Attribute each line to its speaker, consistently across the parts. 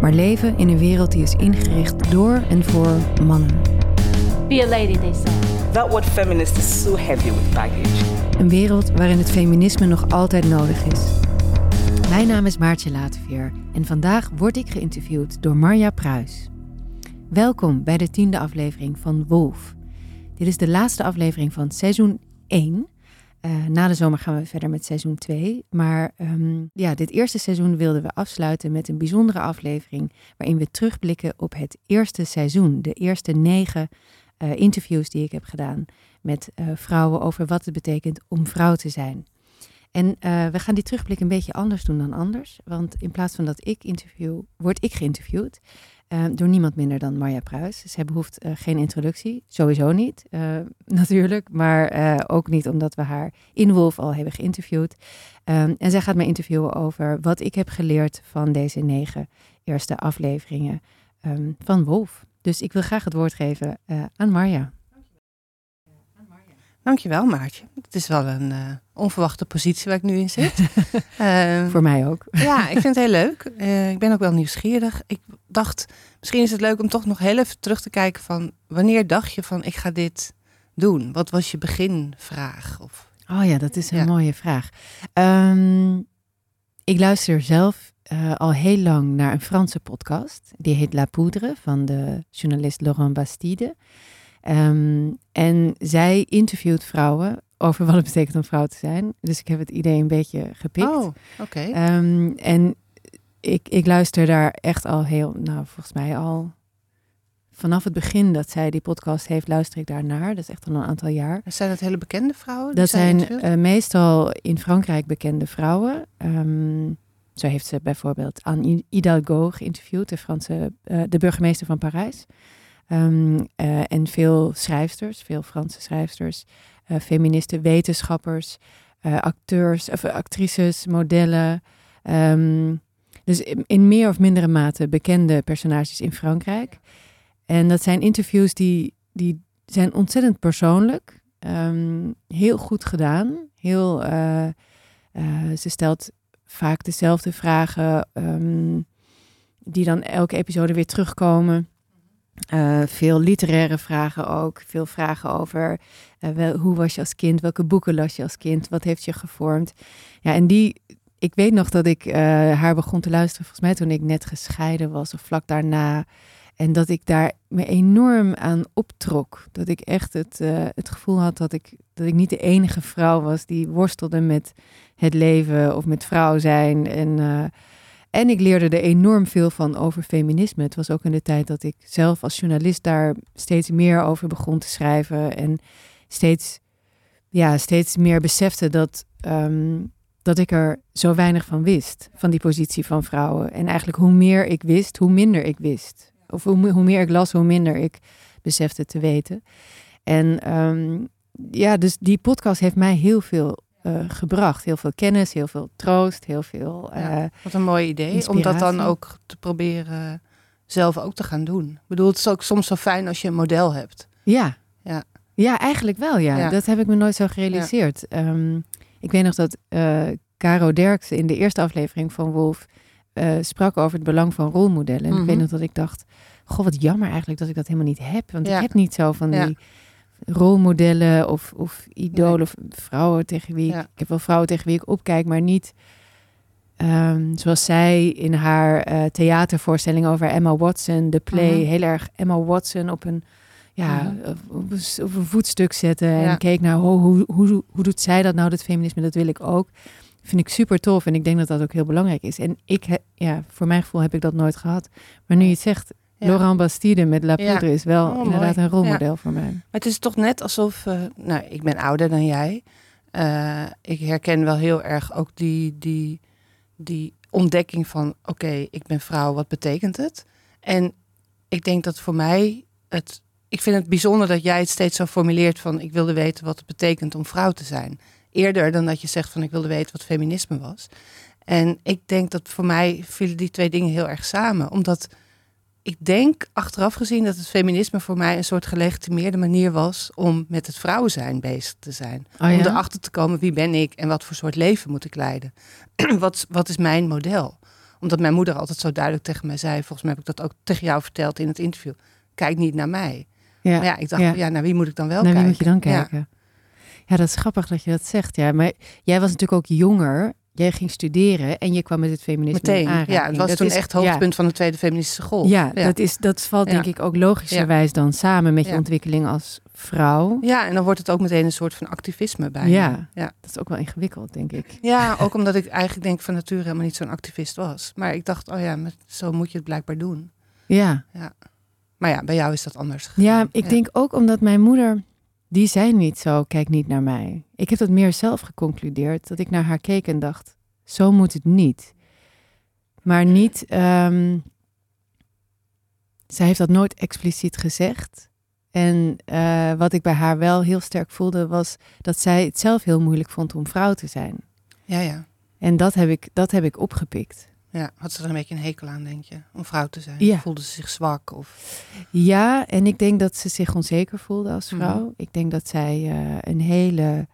Speaker 1: maar leven in een wereld die is ingericht door en voor mannen.
Speaker 2: Be a lady, they said.
Speaker 3: That word feminist is so heavy with baggage.
Speaker 1: Een wereld waarin het feminisme nog altijd nodig is. Mijn naam is Maartje Lateveer en vandaag word ik geïnterviewd door Marja Pruis. Welkom bij de tiende aflevering van Wolf. Dit is de laatste aflevering van seizoen 1. Eh, na de zomer gaan we verder met seizoen 2. Maar ehm, ja, dit eerste seizoen wilden we afsluiten met een bijzondere aflevering. waarin we terugblikken op het eerste seizoen. De eerste negen eh, interviews die ik heb gedaan met eh, vrouwen over wat het betekent om vrouw te zijn. En we gaan die terugblik een beetje anders doen dan anders. Want in plaats van dat ik interview, word ik geïnterviewd. Eh, door niemand minder dan Marja Pruis. Zij behoeft eh, geen introductie, sowieso niet, eh, natuurlijk. Maar eh, ook niet omdat we haar in Wolf al hebben geïnterviewd. Ehm, en zij gaat mij interviewen over wat ik heb geleerd van deze negen eerste afleveringen ehm, van Wolf. Dus ik wil graag het woord geven aan Marja.
Speaker 4: Dankjewel, Maartje. Het is wel een eh, onverwachte positie waar ik nu in zit. Ehm,
Speaker 1: Voor mij ook.
Speaker 4: ja, ik vind het heel leuk. Eh, ik ben ook wel nieuwsgierig. Ik dacht, misschien is het leuk om toch nog heel even terug te kijken van... wanneer dacht je van, ik ga dit doen? Wat was je beginvraag? Of,
Speaker 1: Oh ja, dat is een
Speaker 4: Ja.
Speaker 1: mooie vraag. Ehm, ik luister zelf eh, al heel lang naar een Franse podcast. Die heet La Poudre van de journalist Laurent Bastide. Ehm, en zij interviewt vrouwen over wat het betekent om vrouw te zijn. Dus ik heb het idee een beetje gepikt.
Speaker 4: oh, oké.
Speaker 1: Ehm, en ik, ik luister daar echt al heel, nou volgens mij al vanaf het begin dat zij die podcast heeft, luister ik daar naar. Dat is echt al een aantal jaar.
Speaker 4: Zijn dat hele bekende vrouwen?
Speaker 1: Dat
Speaker 4: zij
Speaker 1: zijn eh, meestal in Frankrijk bekende vrouwen. Ehm, zo heeft ze bijvoorbeeld Anne Hidalgo geïnterviewd, de, Franse, eh, de burgemeester van Parijs. Ehm, eh, en veel schrijfsters, veel Franse schrijfsters, eh, feministen, wetenschappers, eh, acteurs, of, actrices, modellen. Ehm, dus in, meer of mindere mate bekende personages in Frankrijk. En dat zijn interviews die, die zijn ontzettend persoonlijk. Ehm, heel goed gedaan. Heel, ze stelt vaak dezelfde vragen, die dan elke episode weer terugkomen. Eh, veel literaire vragen ook. Veel vragen over eh, hoe was je als kind? Welke boeken las je als kind? Wat heeft je gevormd? Ja, en die, ik weet nog dat ik eh, haar begon te luisteren, volgens mij toen ik net gescheiden was of vlak daarna. En dat ik daar me enorm aan optrok. Dat ik echt het, het gevoel had dat ik, dat ik niet de enige vrouw was die worstelde met het leven of met vrouw zijn. En, en ik leerde er enorm veel van over feminisme. Het was ook in de tijd dat ik zelf als journalist daar steeds meer over begon te schrijven. En steeds, ja, steeds meer besefte dat, ehm, dat ik er zo weinig van wist. Van die positie van vrouwen. En eigenlijk hoe meer ik wist, hoe minder ik wist. Of hoe, hoe meer ik las, hoe minder ik besefte te weten. En ehm, ja, dus die podcast heeft mij heel veel eh, gebracht. Heel veel kennis, heel veel troost, heel veel...
Speaker 4: Ja.
Speaker 1: eh,
Speaker 4: Wat een mooi idee. Om dat dan ook te proberen zelf ook te gaan doen. Ik bedoel, het is ook soms zo fijn als je een model hebt.
Speaker 1: Ja.
Speaker 4: Ja.
Speaker 1: Ja, eigenlijk wel, ja.
Speaker 4: Ja.
Speaker 1: Dat heb ik me nooit zo gerealiseerd. Ehm, ik weet nog dat eh Caro Derksen in de eerste aflevering van Wolf sprak over het belang van rolmodellen. En ik
Speaker 4: Mhm.
Speaker 1: weet nog dat ik dacht, goh, wat jammer eigenlijk dat ik dat helemaal niet heb. Want ik heb niet zo van die rolmodellen of, of idolen of vrouwen tegen wie ik...
Speaker 4: Ja.
Speaker 1: Ik heb wel vrouwen tegen wie ik opkijk, maar niet... ehm, zoals zij in haar eh, theatervoorstelling over Emma Watson, de play,
Speaker 4: Mhm.
Speaker 1: heel erg Emma Watson op een ja,
Speaker 4: Mhm.
Speaker 1: op, een, s- op een voetstuk zetten.
Speaker 4: Ja.
Speaker 1: En keek naar oh, hoe, hoe, hoe doet zij dat nou, dat feminisme, dat wil ik ook. Vind ik super tof en ik denk dat dat ook heel belangrijk is. En ik, he- ja, voor mijn gevoel heb ik dat nooit gehad. Maar nu je het zegt,
Speaker 4: Ja.
Speaker 1: Laurent Bastide met La
Speaker 4: Ja.
Speaker 1: Poudre is wel
Speaker 4: Oh,
Speaker 1: inderdaad
Speaker 4: mooi.
Speaker 1: een rolmodel voor mij.
Speaker 4: Maar het is toch net alsof, eh, nou, ik ben ouder dan jij. Eh, ik herken wel heel erg ook die, die, die ontdekking van, oké, ik ben vrouw, wat betekent het? En ik denk dat voor mij het. Ik vind het bijzonder dat jij het steeds zo formuleert van ik wilde weten wat het betekent om vrouw te zijn. Eerder dan dat je zegt van ik wilde weten wat feminisme was. En ik denk dat voor mij vielen die twee dingen heel erg samen. Omdat ik denk achteraf gezien dat het feminisme voor mij een soort gelegitimeerde manier was om met het vrouw zijn bezig te zijn.
Speaker 1: Oh
Speaker 4: Om
Speaker 1: ja?
Speaker 4: erachter te komen wie ben ik en wat voor soort leven moet ik leiden. wat, wat is mijn model? Omdat mijn moeder altijd zo duidelijk tegen mij zei, volgens mij heb ik dat ook tegen jou verteld in het interview. Kijk niet naar mij.
Speaker 1: Ja.
Speaker 4: Maar ja, ik dacht,
Speaker 1: Ja.
Speaker 4: ja, naar wie moet ik dan wel
Speaker 1: Naar wie
Speaker 4: kijken?
Speaker 1: moet je dan
Speaker 4: Ja.
Speaker 1: kijken? Ja. dat is grappig dat je dat zegt. Ja, maar jij was natuurlijk ook jonger. Jij ging studeren en je kwam met het feminisme in
Speaker 4: Meteen.
Speaker 1: aanraking.
Speaker 4: Ja, het was
Speaker 1: Dat
Speaker 4: toen
Speaker 1: is-
Speaker 4: echt hoogtepunt van de tweede feministische golf.
Speaker 1: Ja, ja, Dat, is, dat valt denk
Speaker 4: Ja.
Speaker 1: ik ook logischerwijs dan samen met je
Speaker 4: Ja.
Speaker 1: ontwikkeling als vrouw.
Speaker 4: Ja, en dan wordt het ook meteen een soort van activisme bij.
Speaker 1: Ja.
Speaker 4: ja.
Speaker 1: Dat is ook wel ingewikkeld, denk ik.
Speaker 4: Ja, ook omdat ik eigenlijk denk van nature helemaal niet zo'n activist was. Maar ik dacht, oh ja, maar zo moet je het blijkbaar doen.
Speaker 1: Ja,
Speaker 4: Maar ja, bij jou is dat anders gegaan.
Speaker 1: ja ik denk ook omdat mijn moeder, die zei niet zo, kijk niet naar mij. Ik heb dat meer zelf geconcludeerd, dat ik naar haar keek en dacht, zo moet het niet. Maar niet, ehm, zij heeft dat nooit expliciet gezegd. En eh, wat ik bij haar wel heel sterk voelde, was dat zij het zelf heel moeilijk vond om vrouw te zijn.
Speaker 4: Ja, ja.
Speaker 1: En dat heb ik, dat heb ik opgepikt.
Speaker 4: Ja, had ze er een beetje een hekel aan, denk je, om vrouw te zijn?
Speaker 1: Ja.
Speaker 4: Voelde ze zich zwak? Of...
Speaker 1: Ja, en ik denk dat ze zich onzeker voelde als
Speaker 4: Mhm.
Speaker 1: vrouw. Ik denk dat zij eh, een hele,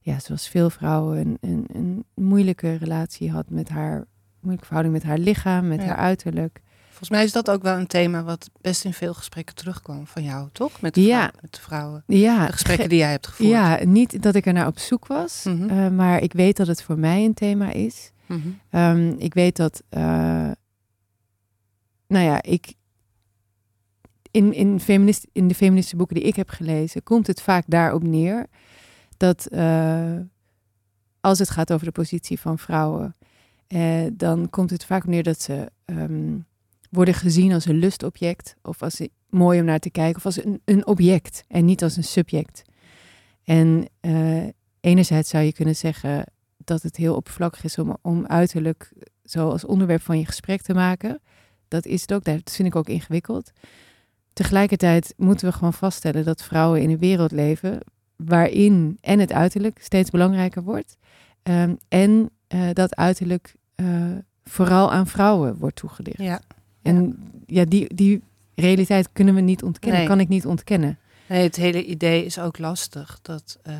Speaker 1: ja, zoals veel vrouwen, een, een, een moeilijke relatie had met haar, moeilijke verhouding met haar lichaam, met
Speaker 4: Ja.
Speaker 1: haar uiterlijk.
Speaker 4: Volgens mij is dat ook wel een thema wat best in veel gesprekken terugkwam van jou, toch? Met de,
Speaker 1: Ja.
Speaker 4: vrouw- met de vrouwen.
Speaker 1: Ja,
Speaker 4: De gesprekken
Speaker 1: ge-
Speaker 4: die jij hebt gevoerd.
Speaker 1: ja, niet dat ik er naar op zoek was,
Speaker 4: Mhm.
Speaker 1: eh, maar ik weet dat het voor mij een thema is.
Speaker 4: Mhm.
Speaker 1: Ehm, ik weet dat, eh, nou ja, ik in, in, feminist, in de feministische boeken die ik heb gelezen, komt het vaak daarop neer dat eh, als het gaat over de positie van vrouwen, eh, dan komt het vaak op neer dat ze ehm, worden gezien als een lustobject of als mooi om naar te kijken of als een, een object en niet als een subject. En enerzijds zou je kunnen zeggen dat het heel oppervlakkig is om, om uiterlijk zo als onderwerp van je gesprek te maken. Dat is het ook, dat vind ik ook ingewikkeld. Tegelijkertijd moeten we gewoon vaststellen dat vrouwen in een wereld leven waarin en het uiterlijk steeds belangrijker wordt. ehm, en eh, dat uiterlijk eh, vooral aan vrouwen wordt toegedicht.
Speaker 4: Ja.
Speaker 1: En ja, die, die realiteit kunnen we niet ontkennen,
Speaker 4: Nee.
Speaker 1: kan ik niet ontkennen.
Speaker 4: Nee, het hele idee is ook lastig. Dat, eh,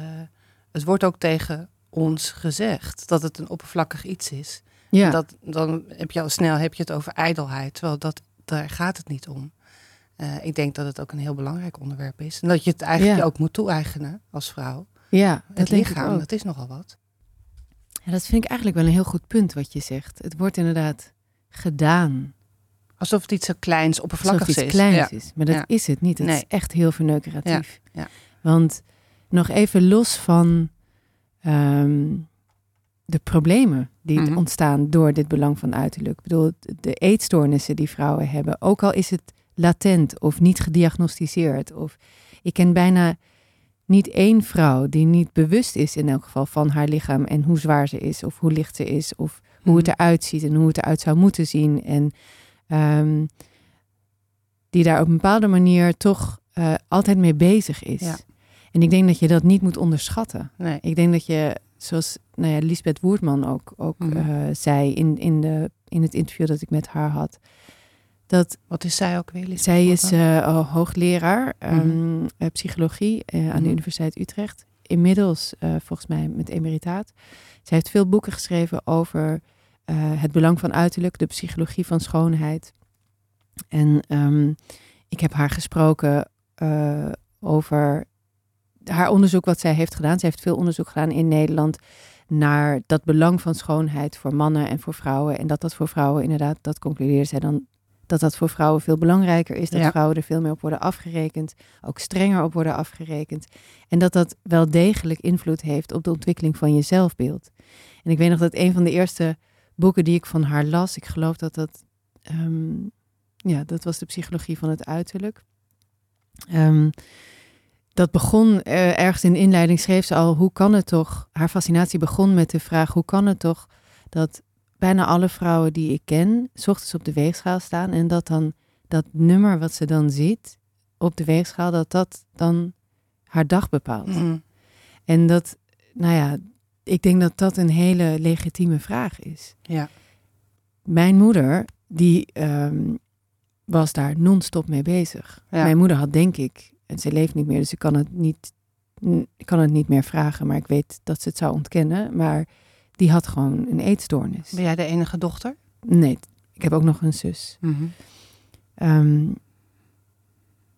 Speaker 4: het wordt ook tegen ons gezegd dat het een oppervlakkig iets is.
Speaker 1: Ja,
Speaker 4: Dat, dan heb je al snel heb je het over ijdelheid, terwijl dat, daar gaat het niet om. Eh, ik denk dat het ook een heel belangrijk onderwerp is. En dat je het eigenlijk
Speaker 1: Ja.
Speaker 4: ook moet toe-eigenen als vrouw.
Speaker 1: ja
Speaker 4: Het lichaam, dat is nogal wat.
Speaker 1: Ja, dat vind ik eigenlijk wel een heel goed punt wat je zegt. Het wordt inderdaad gedaan.
Speaker 4: Alsof het iets zo kleins,
Speaker 1: Alsof
Speaker 4: oppervlakkigs
Speaker 1: het iets
Speaker 4: is.
Speaker 1: kleins
Speaker 4: Ja.
Speaker 1: is. Maar dat
Speaker 4: Ja.
Speaker 1: is het niet. Het
Speaker 4: Nee.
Speaker 1: is echt heel verneukeratief.
Speaker 4: Ja. Ja.
Speaker 1: Want nog even los van ehm, de problemen die
Speaker 4: Mhm.
Speaker 1: ontstaan door dit belang van uiterlijk. Ik bedoel, de eetstoornissen die vrouwen hebben. Ook al is het latent of niet gediagnosticeerd. Of ik ken bijna niet één vrouw die niet bewust is in elk geval van haar lichaam en hoe zwaar ze is of hoe licht ze is of hoe het
Speaker 4: Mhm.
Speaker 1: eruit ziet en hoe het eruit zou moeten zien. En ehm, die daar op een bepaalde manier toch eh, altijd mee bezig is.
Speaker 4: Ja.
Speaker 1: En ik denk dat je dat niet moet onderschatten.
Speaker 4: Nee.
Speaker 1: Ik denk dat je, zoals nou ja, Lisbeth Woerdman ook, ook
Speaker 4: Mhm.
Speaker 1: eh, zei in, in, de, in het interview dat ik met haar had, dat
Speaker 4: Wat is zij ook weer? Lisbeth
Speaker 1: zij is eh, oh, hoogleraar ehm, eh, psychologie aan
Speaker 4: Mhm.
Speaker 1: de Universiteit Utrecht. Inmiddels volgens mij met emeritaat. Zij heeft veel boeken geschreven over het belang van uiterlijk, de psychologie van schoonheid. En ehm, ik heb haar gesproken over haar onderzoek wat zij heeft gedaan. Ze heeft veel onderzoek gedaan in Nederland naar dat belang van schoonheid voor mannen en voor vrouwen. En dat dat voor vrouwen inderdaad, dat concludeerde zij dan, dat dat voor vrouwen veel belangrijker is. Dat
Speaker 4: Ja.
Speaker 1: vrouwen er veel meer op worden afgerekend, ook strenger op worden afgerekend. En dat dat wel degelijk invloed heeft op de ontwikkeling van je zelfbeeld. En ik weet nog dat een van de eerste boeken die ik van haar las, ik geloof dat dat, ehm, ja, dat was de psychologie van het uiterlijk. Ehm, dat begon eh, ergens in de inleiding, schreef ze al, hoe kan het toch? Haar fascinatie begon met de vraag, hoe kan het toch dat bijna alle vrouwen die ik ken, s ochtends op de weegschaal staan en dat dan dat nummer wat ze dan ziet op de weegschaal, dat dat dan haar dag bepaalt.
Speaker 4: Mhm.
Speaker 1: En dat, nou ja, ik denk dat dat een hele legitieme vraag is.
Speaker 4: Ja.
Speaker 1: Mijn moeder, die ehm, was daar non-stop mee bezig.
Speaker 4: Ja.
Speaker 1: Mijn moeder had, denk ik, en ze leeft niet meer, dus ik kan het niet, ik kan het niet meer vragen, maar ik weet dat ze het zou ontkennen. Maar die had gewoon een eetstoornis.
Speaker 4: Ben jij de enige dochter?
Speaker 1: Nee, ik heb ook nog een zus. Ehm,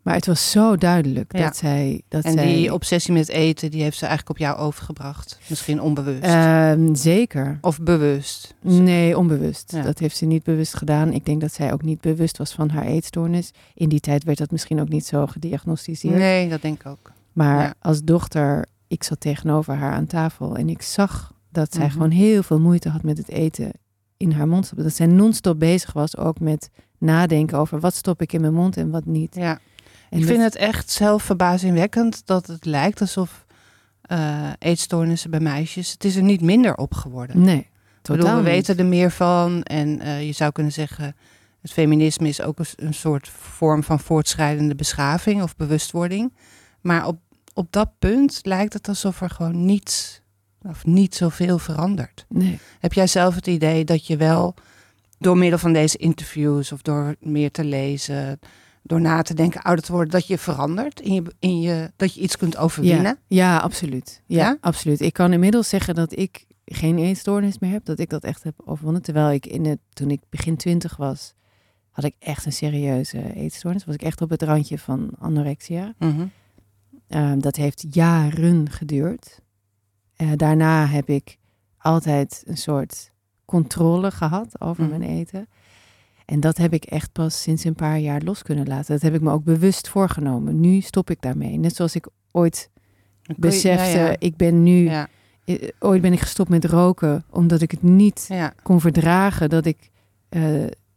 Speaker 1: maar het was zo duidelijk
Speaker 4: Ja.
Speaker 1: dat zij. Dat
Speaker 4: En
Speaker 1: zij,
Speaker 4: die obsessie met eten, die heeft ze eigenlijk op jou overgebracht. Misschien onbewust.
Speaker 1: Ehm, zeker.
Speaker 4: of bewust.
Speaker 1: Nee, onbewust.
Speaker 4: Ja.
Speaker 1: Dat heeft ze niet bewust gedaan. Ik denk dat zij ook niet bewust was van haar eetstoornis. In die tijd werd dat misschien ook niet zo gediagnosticeerd.
Speaker 4: Nee, dat denk ik ook.
Speaker 1: Maar
Speaker 4: Ja.
Speaker 1: als dochter, ik zat tegenover haar aan tafel en ik zag dat zij
Speaker 4: Mhm.
Speaker 1: gewoon heel veel moeite had met het eten in haar mond. Dat zij non-stop bezig was ook met nadenken over wat stop ik in mijn mond en wat niet.
Speaker 4: Ja.
Speaker 1: En
Speaker 4: ik vind het echt zelf verbazingwekkend dat het lijkt alsof eh, eetstoornissen bij meisjes, het is er niet minder op geworden.
Speaker 1: Nee,
Speaker 4: bedoel,
Speaker 1: totaal
Speaker 4: we
Speaker 1: niet.
Speaker 4: weten er meer van en eh, je zou kunnen zeggen, het feminisme is ook een soort vorm van voortschrijdende beschaving of bewustwording. Maar op, op dat punt lijkt het alsof er gewoon niets of niet zoveel verandert.
Speaker 1: Nee.
Speaker 4: Heb jij zelf het idee dat je wel door middel van deze interviews of door meer te lezen, door na te denken, ouder te worden, dat je verandert in je, in je dat je iets kunt overwinnen?
Speaker 1: Ja, ja, absoluut. Ja,
Speaker 4: Ja?
Speaker 1: absoluut. Ik kan inmiddels zeggen dat ik geen eetstoornis meer heb. Dat ik dat echt heb overwonnen. Terwijl ik in het, toen ik begin twintig was, had ik echt een serieuze eetstoornis. Was ik echt op het randje van anorexia.
Speaker 4: Mhm.
Speaker 1: Ehm, dat heeft jaren geduurd. Eh, daarna heb ik altijd een soort controle gehad over
Speaker 4: Mhm.
Speaker 1: mijn eten. En dat heb ik echt pas sinds een paar jaar los kunnen laten. Dat heb ik me ook bewust voorgenomen. Nu stop ik daarmee. Net zoals ik ooit
Speaker 4: je-
Speaker 1: besefte,
Speaker 4: ja, ja.
Speaker 1: ik ben nu,
Speaker 4: Ja,
Speaker 1: eh, ooit ben ik gestopt met roken, omdat ik het niet kon verdragen dat ik eh,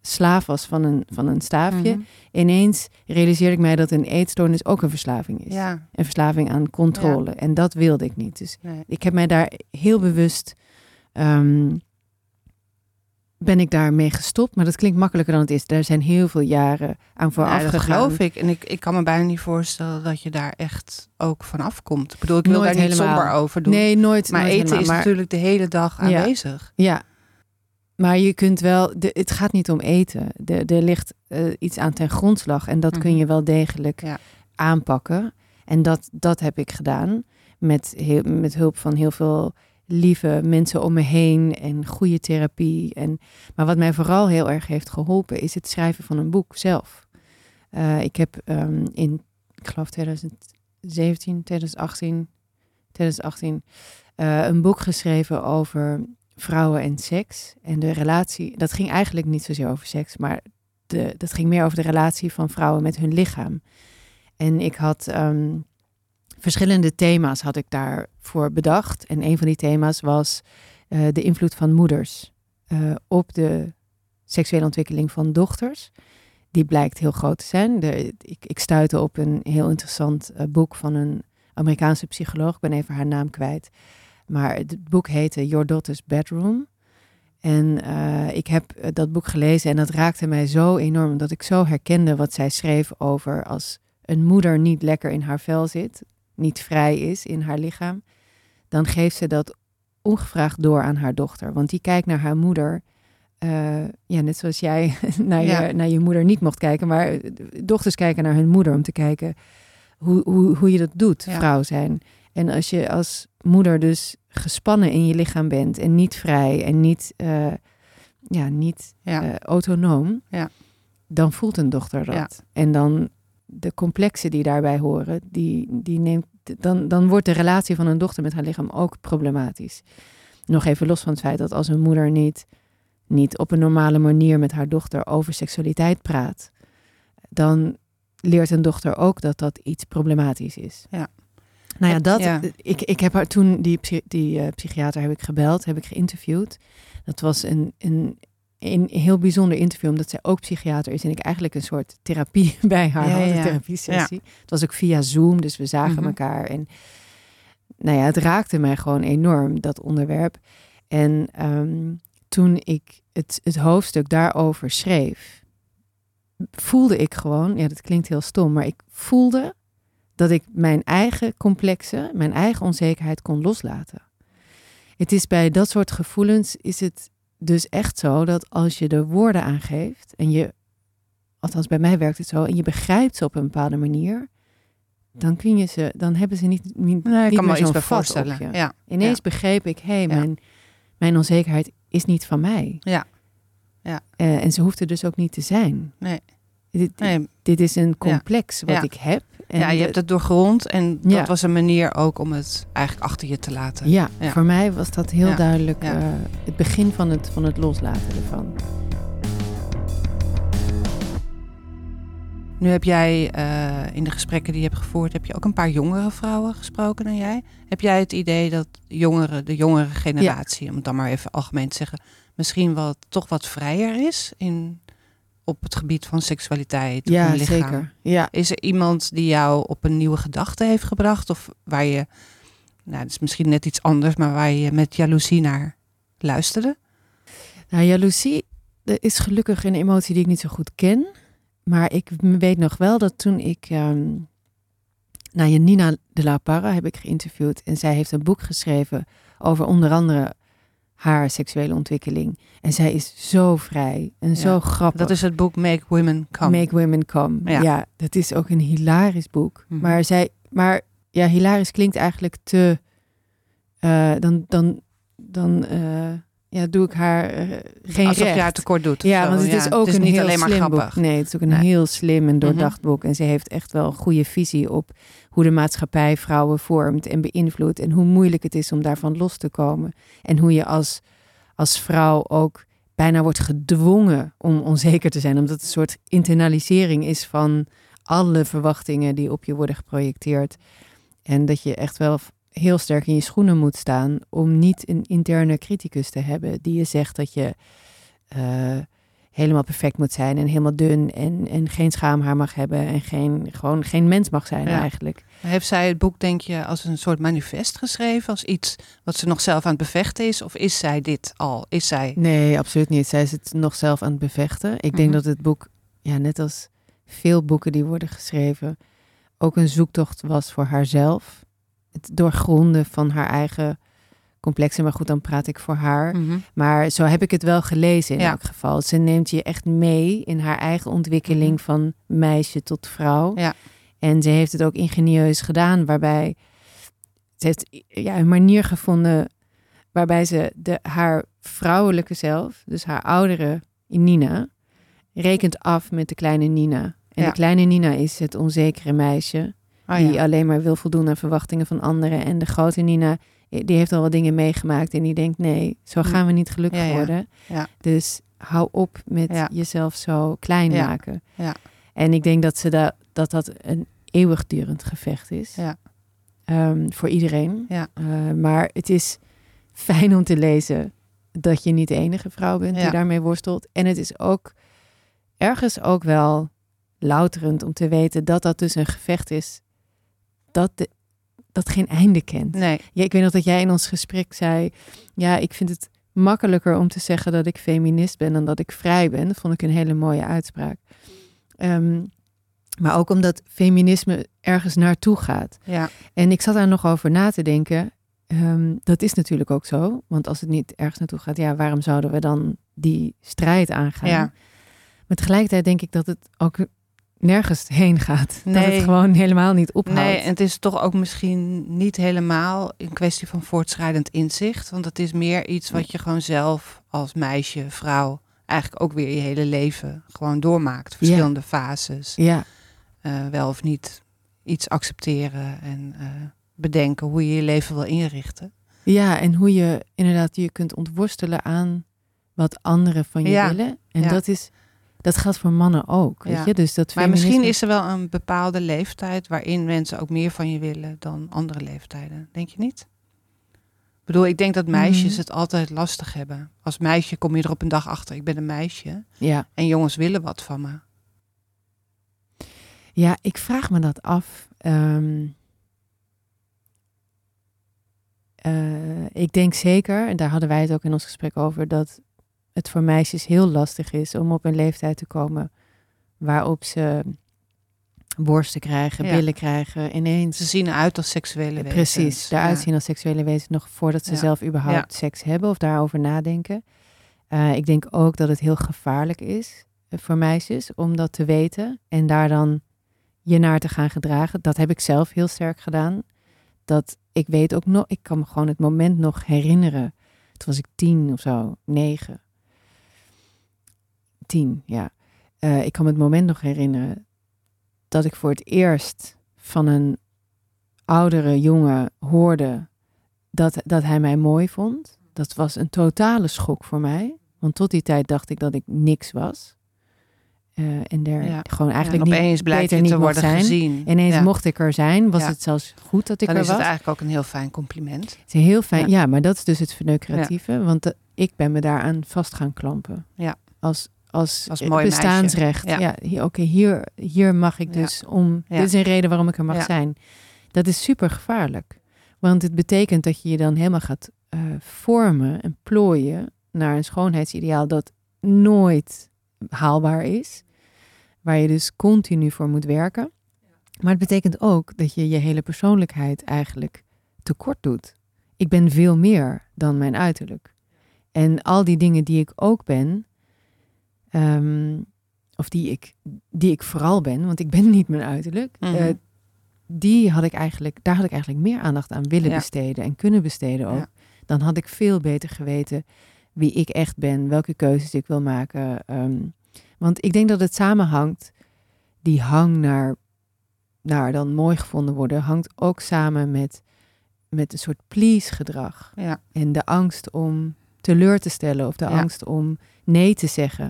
Speaker 1: slaaf was van een, van een staafje.
Speaker 4: Mhm.
Speaker 1: Ineens realiseerde ik mij dat een eetstoornis ook een verslaving is.
Speaker 4: Ja,
Speaker 1: Een verslaving aan controle. En dat wilde ik niet. Dus
Speaker 4: nee.
Speaker 1: ik heb mij daar heel bewust. ehm, ben ik daarmee gestopt. Maar dat klinkt makkelijker dan het is. Daar zijn heel veel jaren aan vooraf
Speaker 4: Ja, dat
Speaker 1: gegaan.
Speaker 4: geloof ik. En ik, ik kan me bijna niet voorstellen dat je daar echt ook van afkomt. Ik bedoel, ik wil
Speaker 1: Nooit
Speaker 4: daar niet
Speaker 1: helemaal.
Speaker 4: somber over doen.
Speaker 1: Nee, nooit.
Speaker 4: maar
Speaker 1: nooit
Speaker 4: eten
Speaker 1: helemaal.
Speaker 4: is
Speaker 1: Maar-
Speaker 4: natuurlijk de hele dag aanwezig.
Speaker 1: Ja, maar je kunt wel, de, het gaat niet om eten. De, er ligt eh, iets aan ten grondslag en dat kun
Speaker 4: Mhm.
Speaker 1: je wel degelijk
Speaker 4: Ja.
Speaker 1: aanpakken. En dat, dat heb ik gedaan met, heel, met hulp van heel veel lieve mensen om me heen en goede therapie. En, maar wat mij vooral heel erg heeft geholpen is het schrijven van een boek zelf. Eh, ik heb ehm, in, ik geloof 2017, 2018, 2018 eh, een boek geschreven over vrouwen en seks. En de relatie, dat ging eigenlijk niet zozeer over seks, maar de, dat ging meer over de relatie van vrouwen met hun lichaam. En ik had ehm, verschillende thema's had ik daarvoor bedacht. En een van die thema's was eh, de invloed van moeders eh, op de seksuele ontwikkeling van dochters. Die blijkt heel groot te zijn. Ik, ik stuitte op een heel interessant eh, boek van een Amerikaanse psycholoog. Ik ben even haar naam kwijt. Maar het boek heette Your Daughter's Bedroom. En ik heb dat boek gelezen en dat raakte mij zo enorm. Omdat ik zo herkende wat zij schreef over als een moeder niet lekker in haar vel zit, niet vrij is in haar lichaam, dan geeft ze dat ongevraagd door aan haar dochter. Want die kijkt naar haar moeder. eh, ja, net zoals jij naar je,
Speaker 4: Ja.
Speaker 1: naar je moeder niet mocht kijken. Maar dochters kijken naar hun moeder om te kijken hoe, hoe, hoe je dat doet,
Speaker 4: Ja.
Speaker 1: vrouw zijn. En als je als moeder dus gespannen in je lichaam bent en niet vrij en niet, eh, ja, niet
Speaker 4: Ja.
Speaker 1: eh, autonoom,
Speaker 4: Ja.
Speaker 1: dan voelt een dochter dat. En dan de complexen die daarbij horen, die, die neemt, dan, dan wordt de relatie van een dochter met haar lichaam ook problematisch. Nog even los van het feit dat als een moeder niet, niet op een normale manier met haar dochter over seksualiteit praat, dan leert een dochter ook dat dat iets problematisch is.
Speaker 4: Ja.
Speaker 1: Nou ja, dat,
Speaker 4: Ja.
Speaker 1: Ik, ik heb haar toen, die, die eh, psychiater heb ik gebeld, heb ik geïnterviewd. Dat was een, een, een heel bijzonder interview, omdat zij ook psychiater is en ik eigenlijk een soort therapie bij haar
Speaker 4: Ja,
Speaker 1: had, een
Speaker 4: ja.
Speaker 1: therapiesessie. Het was ook via Zoom, dus we zagen
Speaker 4: Mhm.
Speaker 1: elkaar. En nou ja, het raakte mij gewoon enorm, dat onderwerp. En ehm, toen ik het, het hoofdstuk daarover schreef, voelde ik gewoon, ja, dat klinkt heel stom, maar ik voelde dat ik mijn eigen complexen, mijn eigen onzekerheid kon loslaten. Het is bij dat soort gevoelens is het dus echt zo dat als je er woorden aan geeft en je, althans bij mij werkt het zo, en je begrijpt ze op een bepaalde manier, dan kun je ze, dan hebben ze niet, niet,
Speaker 4: Nee, ik
Speaker 1: niet
Speaker 4: kan me
Speaker 1: meer zo'n op
Speaker 4: voorstellen.
Speaker 1: je.
Speaker 4: Ja.
Speaker 1: Ineens
Speaker 4: Ja.
Speaker 1: begreep ik, hé, hey,
Speaker 4: Ja.
Speaker 1: mijn, mijn onzekerheid is niet van mij.
Speaker 4: Ja. Ja.
Speaker 1: Eh, en ze hoeft er dus ook niet te zijn.
Speaker 4: Nee.
Speaker 1: Dit,
Speaker 4: Nee,
Speaker 1: dit is een complex wat ik heb. En
Speaker 4: ja, je
Speaker 1: de-
Speaker 4: hebt het doorgrond en
Speaker 1: Ja.
Speaker 4: dat was een manier ook om het eigenlijk achter je te laten.
Speaker 1: ja,
Speaker 4: Ja.
Speaker 1: voor mij was dat heel
Speaker 4: Ja.
Speaker 1: duidelijk eh, het begin van het, van het loslaten ervan.
Speaker 4: Nu heb jij eh, in de gesprekken die je hebt gevoerd, heb je ook een paar jongere vrouwen gesproken dan jij. Heb jij het idee dat jongeren, de jongere generatie, om het dan maar even algemeen te zeggen, misschien wat, toch wat vrijer is in, op het gebied van seksualiteit
Speaker 1: Ja,
Speaker 4: van lichaam?
Speaker 1: zeker. Ja.
Speaker 4: Is er iemand die jou op een nieuwe gedachte heeft gebracht? Of waar je, nou, dat is misschien net iets anders, maar waar je met jaloezie naar luisterde?
Speaker 1: Nou, jaloezie dat is gelukkig een emotie die ik niet zo goed ken. Maar ik weet nog wel dat toen ik... ehm nou, je Nina de La Parra heb ik geïnterviewd. En zij heeft een boek geschreven over onder andere haar seksuele ontwikkeling. En zij is zo vrij en
Speaker 4: Ja,
Speaker 1: zo grappig.
Speaker 4: Dat is het boek Make Women Come.
Speaker 1: Make Women Come.
Speaker 4: Ja.
Speaker 1: Ja. dat is ook een hilarisch boek.
Speaker 4: Mhm.
Speaker 1: Maar zij, maar ja, hilarisch klinkt eigenlijk te. eh, dan, dan, dan eh, ja, doe ik haar eh, geen
Speaker 4: Alsof
Speaker 1: recht.
Speaker 4: je haar tekort doet.
Speaker 1: Ja,
Speaker 4: zo.
Speaker 1: want het is ook
Speaker 4: het is
Speaker 1: een
Speaker 4: niet
Speaker 1: heel
Speaker 4: alleen maar
Speaker 1: slim
Speaker 4: grappig.
Speaker 1: boek. Nee, het is ook een heel slim en doordacht boek. En ze heeft echt wel een goede visie op hoe de maatschappij vrouwen vormt en beïnvloedt. En hoe moeilijk het is om daarvan los te komen. En hoe je als, als vrouw ook bijna wordt gedwongen om onzeker te zijn. Omdat het een soort internalisering is van alle verwachtingen die op je worden geprojecteerd. En dat je echt wel heel sterk in je schoenen moet staan om niet een interne criticus te hebben die je zegt dat je eh, helemaal perfect moet zijn en helemaal dun en, en geen schaamhaar mag hebben en geen, gewoon geen mens mag zijn
Speaker 4: Ja.
Speaker 1: eigenlijk.
Speaker 4: Heeft zij het boek, denk je, als een soort manifest geschreven? Als iets wat ze nog zelf aan het bevechten is? Of is zij dit al? Is zij...
Speaker 1: Nee, absoluut niet. Zij is het nog zelf aan het bevechten. Ik denk
Speaker 4: Mhm.
Speaker 1: dat het boek, ja, net als veel boeken die worden geschreven, ook een zoektocht was voor haarzelf. Het doorgronden van haar eigen complexen. Maar goed, dan praat ik voor haar.
Speaker 4: Mhm.
Speaker 1: Maar zo heb ik het wel gelezen in
Speaker 4: Ja.
Speaker 1: elk geval. Ze neemt je echt mee in haar eigen ontwikkeling
Speaker 4: Mhm.
Speaker 1: van meisje tot vrouw.
Speaker 4: Ja.
Speaker 1: En ze heeft het ook ingenieus gedaan, waarbij ze heeft ja, een manier gevonden waarbij ze de, haar vrouwelijke zelf, dus haar oudere Nina, rekent af met de kleine Nina. En
Speaker 4: Ja.
Speaker 1: de kleine Nina is het onzekere meisje
Speaker 4: Oh,
Speaker 1: die alleen maar wil voldoen aan verwachtingen van anderen. En de grote Nina, eh, die heeft al wat dingen meegemaakt en die denkt, nee, zo
Speaker 4: Hm.
Speaker 1: gaan we niet gelukkig
Speaker 4: Ja, ja.
Speaker 1: worden.
Speaker 4: Ja.
Speaker 1: Dus hou op met jezelf zo klein maken.
Speaker 4: Ja.
Speaker 1: En ik denk dat, ze da dat dat een eeuwigdurend gevecht is.
Speaker 4: Ja.
Speaker 1: Ehm, voor iedereen.
Speaker 4: Ja.
Speaker 1: Eh, maar het is fijn om te lezen dat je niet de enige vrouw bent die daarmee worstelt. En het is ook ergens ook wel louterend om te weten dat dat dus een gevecht is dat, de, dat geen einde kent.
Speaker 4: Nee,
Speaker 1: Ja, ik weet nog dat jij in ons gesprek zei: Ja, ik vind het makkelijker om te zeggen dat ik feminist ben dan dat ik vrij ben. Dat vond ik een hele mooie uitspraak. Ehm, maar ook omdat feminisme ergens naartoe gaat.
Speaker 4: ja.
Speaker 1: En ik zat daar nog over na te denken. Ehm, dat is natuurlijk ook zo. Want als het niet ergens naartoe gaat, ja, waarom zouden we dan die strijd aangaan?
Speaker 4: Ja.
Speaker 1: Maar tegelijkertijd denk ik dat het ook nergens heen gaat. Dat het gewoon helemaal niet ophoudt.
Speaker 4: Nee, en het is toch ook misschien niet helemaal een kwestie van voortschrijdend inzicht. Want het is meer iets wat je gewoon zelf als meisje, vrouw, eigenlijk ook weer je hele leven gewoon doormaakt. Verschillende fases.
Speaker 1: Ja,
Speaker 4: Eh, wel of niet iets accepteren en eh, bedenken hoe je je leven wil inrichten.
Speaker 1: Ja, en hoe je inderdaad je kunt ontworstelen aan wat anderen van je
Speaker 4: Ja,
Speaker 1: willen. En
Speaker 4: ja.
Speaker 1: dat is dat geldt voor mannen ook, weet
Speaker 4: Ja.
Speaker 1: je? Dus dat
Speaker 4: Maar misschien is er wel een bepaalde leeftijd waarin mensen ook meer van je willen dan andere leeftijden. Denk je niet? Ik bedoel, ik denk dat meisjes
Speaker 1: Mhm.
Speaker 4: het altijd lastig hebben. Als meisje kom je er op een dag achter, ik ben een meisje.
Speaker 1: Ja.
Speaker 4: En jongens willen wat van me.
Speaker 1: ja, ik vraag me dat af. Ehm, eh, ik denk zeker, en daar hadden wij het ook in ons gesprek over, dat het voor meisjes heel lastig is om op een leeftijd te komen waarop ze borsten krijgen,
Speaker 4: Ja.
Speaker 1: billen krijgen, ineens
Speaker 4: Ze zien eruit als seksuele wezens.
Speaker 1: Precies, daaruit
Speaker 4: Ja.
Speaker 1: zien als seksuele wezens nog voordat ze
Speaker 4: Ja.
Speaker 1: zelf überhaupt seks hebben of daarover nadenken. Eh, ik denk ook dat het heel gevaarlijk is eh, voor meisjes om dat te weten en daar dan je naar te gaan gedragen. Dat heb ik zelf heel sterk gedaan. Dat ik weet ook nog, ik kan me gewoon het moment nog herinneren. Toen was ik tien of zo, negen. Tien, ja. Eh, ik kan me het moment nog herinneren dat ik voor het eerst van een oudere jongen hoorde dat, dat hij mij mooi vond. Dat was een totale schok voor mij. Want tot die tijd dacht ik dat ik niks was. Eh, en er
Speaker 4: Ja.
Speaker 1: gewoon eigenlijk
Speaker 4: en
Speaker 1: niet
Speaker 4: opeens
Speaker 1: beter
Speaker 4: je
Speaker 1: niet
Speaker 4: te worden
Speaker 1: zijn.
Speaker 4: gezien.
Speaker 1: Ineens
Speaker 4: Ja.
Speaker 1: mocht ik er zijn. Was
Speaker 4: Ja.
Speaker 1: het zelfs goed dat ik
Speaker 4: Dan
Speaker 1: er
Speaker 4: is
Speaker 1: was.
Speaker 4: het eigenlijk ook een heel fijn compliment.
Speaker 1: Het is heel fijn. Ja,
Speaker 4: Ja.
Speaker 1: maar dat is dus het verneukeratieve. Want eh, ik ben me daaraan vast gaan klampen.
Speaker 4: Ja.
Speaker 1: Als, als,
Speaker 4: Als
Speaker 1: eh,
Speaker 4: meisje.
Speaker 1: bestaansrecht. Ja. Hier- Oké, hier, hier mag ik
Speaker 4: Ja.
Speaker 1: dus om...
Speaker 4: Ja.
Speaker 1: Dit is een reden waarom ik er mag zijn. Dat is super gevaarlijk. Want het betekent dat je je dan helemaal gaat eh, vormen en plooien... naar een schoonheidsideaal dat nooit haalbaar is. Waar je dus continu voor moet werken. Maar het betekent ook dat je je hele persoonlijkheid eigenlijk tekort doet. Ik ben veel meer dan mijn uiterlijk. En al die dingen die ik ook ben, ehm, of die ik, die ik vooral ben, want ik ben niet mijn uiterlijk,
Speaker 4: Mhm.
Speaker 1: eh, die had ik eigenlijk, daar had ik eigenlijk meer aandacht aan willen
Speaker 4: Ja.
Speaker 1: besteden en kunnen besteden ook.
Speaker 4: Ja.
Speaker 1: Dan had ik veel beter geweten wie ik echt ben, welke keuzes ik wil maken. ehm, want ik denk dat het samenhangt, die hang naar, naar dan mooi gevonden worden, hangt ook samen met, met een soort please gedrag.
Speaker 4: Ja.
Speaker 1: En de angst om teleur te stellen of de angst om nee te zeggen.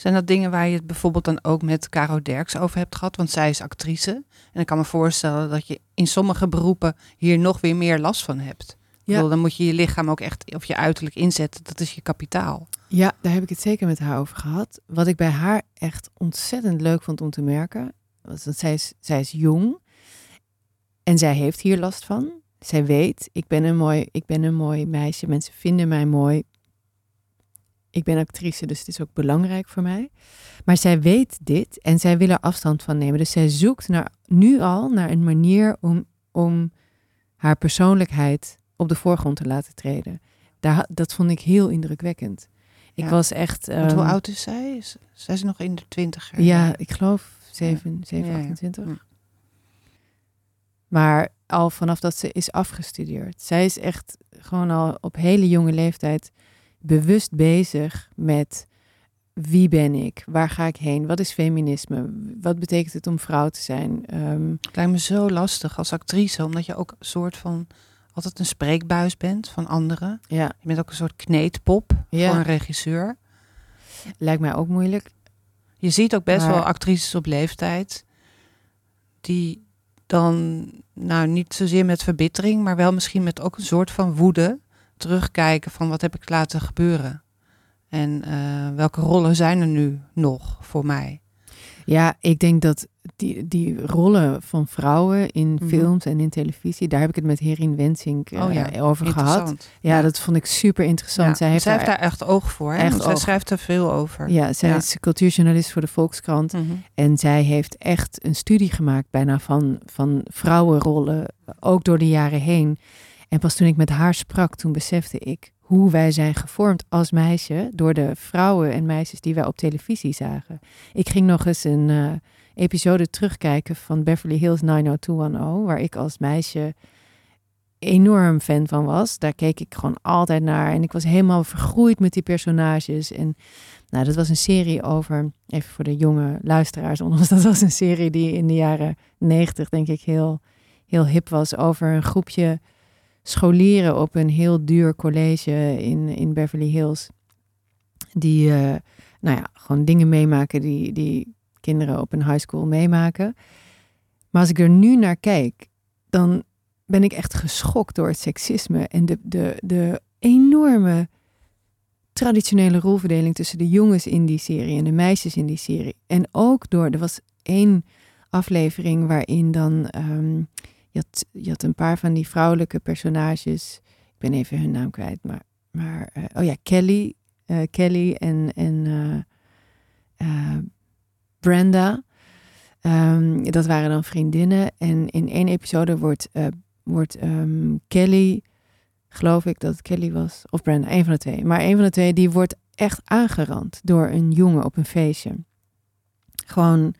Speaker 4: Zijn dat dingen waar je het bijvoorbeeld dan ook met Caro Derks over hebt gehad? Want zij is actrice. En ik kan me voorstellen dat je in sommige beroepen hier nog weer meer last van hebt.
Speaker 1: Ja.
Speaker 4: bedoel, dan moet je je lichaam ook echt, of je uiterlijk inzetten. Dat is je kapitaal.
Speaker 1: Ja, daar heb ik het zeker met haar over gehad. Wat ik bij haar echt ontzettend leuk vond om te merken, was dat zij is, zij is jong en zij heeft hier last van. Zij weet, ik ben een mooi, ik ben een mooi meisje. Mensen vinden mij mooi. Ik ben actrice, dus het is ook belangrijk voor mij. Maar zij weet dit en zij wil er afstand van nemen. Dus zij zoekt naar, nu al naar een manier om, om haar persoonlijkheid op de voorgrond te laten treden. Daar, dat vond ik heel indrukwekkend. Ik
Speaker 4: Ja.
Speaker 1: was echt.
Speaker 4: Hoe
Speaker 1: ehm,
Speaker 4: oud is zij? Is, zij is nog in de twintiger.
Speaker 1: Ja, ik geloof 7, 7
Speaker 4: Ja, ja.
Speaker 1: 28.
Speaker 4: Hm.
Speaker 1: Maar al vanaf dat ze is afgestudeerd. Zij is echt gewoon al op hele jonge leeftijd bewust bezig met wie ben ik? Waar ga ik heen? Wat is feminisme? Wat betekent het om vrouw te zijn? Ehm,
Speaker 4: Het lijkt me zo lastig als actrice, omdat je ook een soort van altijd een spreekbuis bent van anderen.
Speaker 1: ja,
Speaker 4: Je bent ook een soort kneedpop
Speaker 1: Ja.
Speaker 4: voor een regisseur.
Speaker 1: lijkt mij ook moeilijk.
Speaker 4: Je ziet ook best
Speaker 1: Maar-
Speaker 4: wel actrices op leeftijd die dan, nou niet zozeer met verbittering, maar wel misschien met ook een soort van woede terugkijken van wat heb ik laten gebeuren. En eh, welke rollen zijn er nu nog voor mij?
Speaker 1: Ja, ik denk dat die, die rollen van vrouwen in
Speaker 4: Mhm.
Speaker 1: films en in televisie, daar heb ik het met Herin Wensink eh,
Speaker 4: Oh ja,
Speaker 1: over gehad. Ja, dat vond ik super interessant.
Speaker 4: Ja,
Speaker 1: Zij heeft,
Speaker 4: zij heeft
Speaker 1: daar,
Speaker 4: echt oog voor. Hè?
Speaker 1: echt
Speaker 4: Want zij
Speaker 1: oog.
Speaker 4: schrijft er veel over.
Speaker 1: ja, zij is cultuurjournalist voor de Volkskrant.
Speaker 4: Mhm.
Speaker 1: En zij heeft echt een studie gemaakt bijna van, van vrouwenrollen, ook door de jaren heen. En pas toen ik met haar sprak, toen besefte ik hoe wij zijn gevormd als meisje door de vrouwen en meisjes die wij op televisie zagen. Ik ging nog eens een eh, episode terugkijken van Beverly Hills 90210, waar ik als meisje enorm fan van was. Daar keek ik gewoon altijd naar en ik was helemaal vergroeid met die personages. En nou, dat was een serie over, even voor de jonge luisteraars onder ons, dat was een serie die in de jaren negentig, denk ik, heel, heel hip was over een groepje scholieren op een heel duur college in, in Beverly Hills. Die, eh, nou ja, gewoon dingen meemaken die, die kinderen op een high school meemaken. Maar als ik er nu naar kijk, dan ben ik echt geschokt door het seksisme en de, de, de enorme traditionele rolverdeling tussen de jongens in die serie en de meisjes in die serie. En ook door, er was één aflevering waarin dan, ehm, je, had, een paar van die vrouwelijke personages, ik ben even hun naam kwijt, maar, maar eh, oh ja, Kelly, eh, Kelly en, en eh, Brenda. Ehm, dat waren dan vriendinnen. En in één episode wordt, wordt ehm, Kelly, geloof ik dat het Kelly was, of Brenda, een van de twee. Maar een van de twee, die wordt echt aangerand door een jongen op een feestje. Gewoon,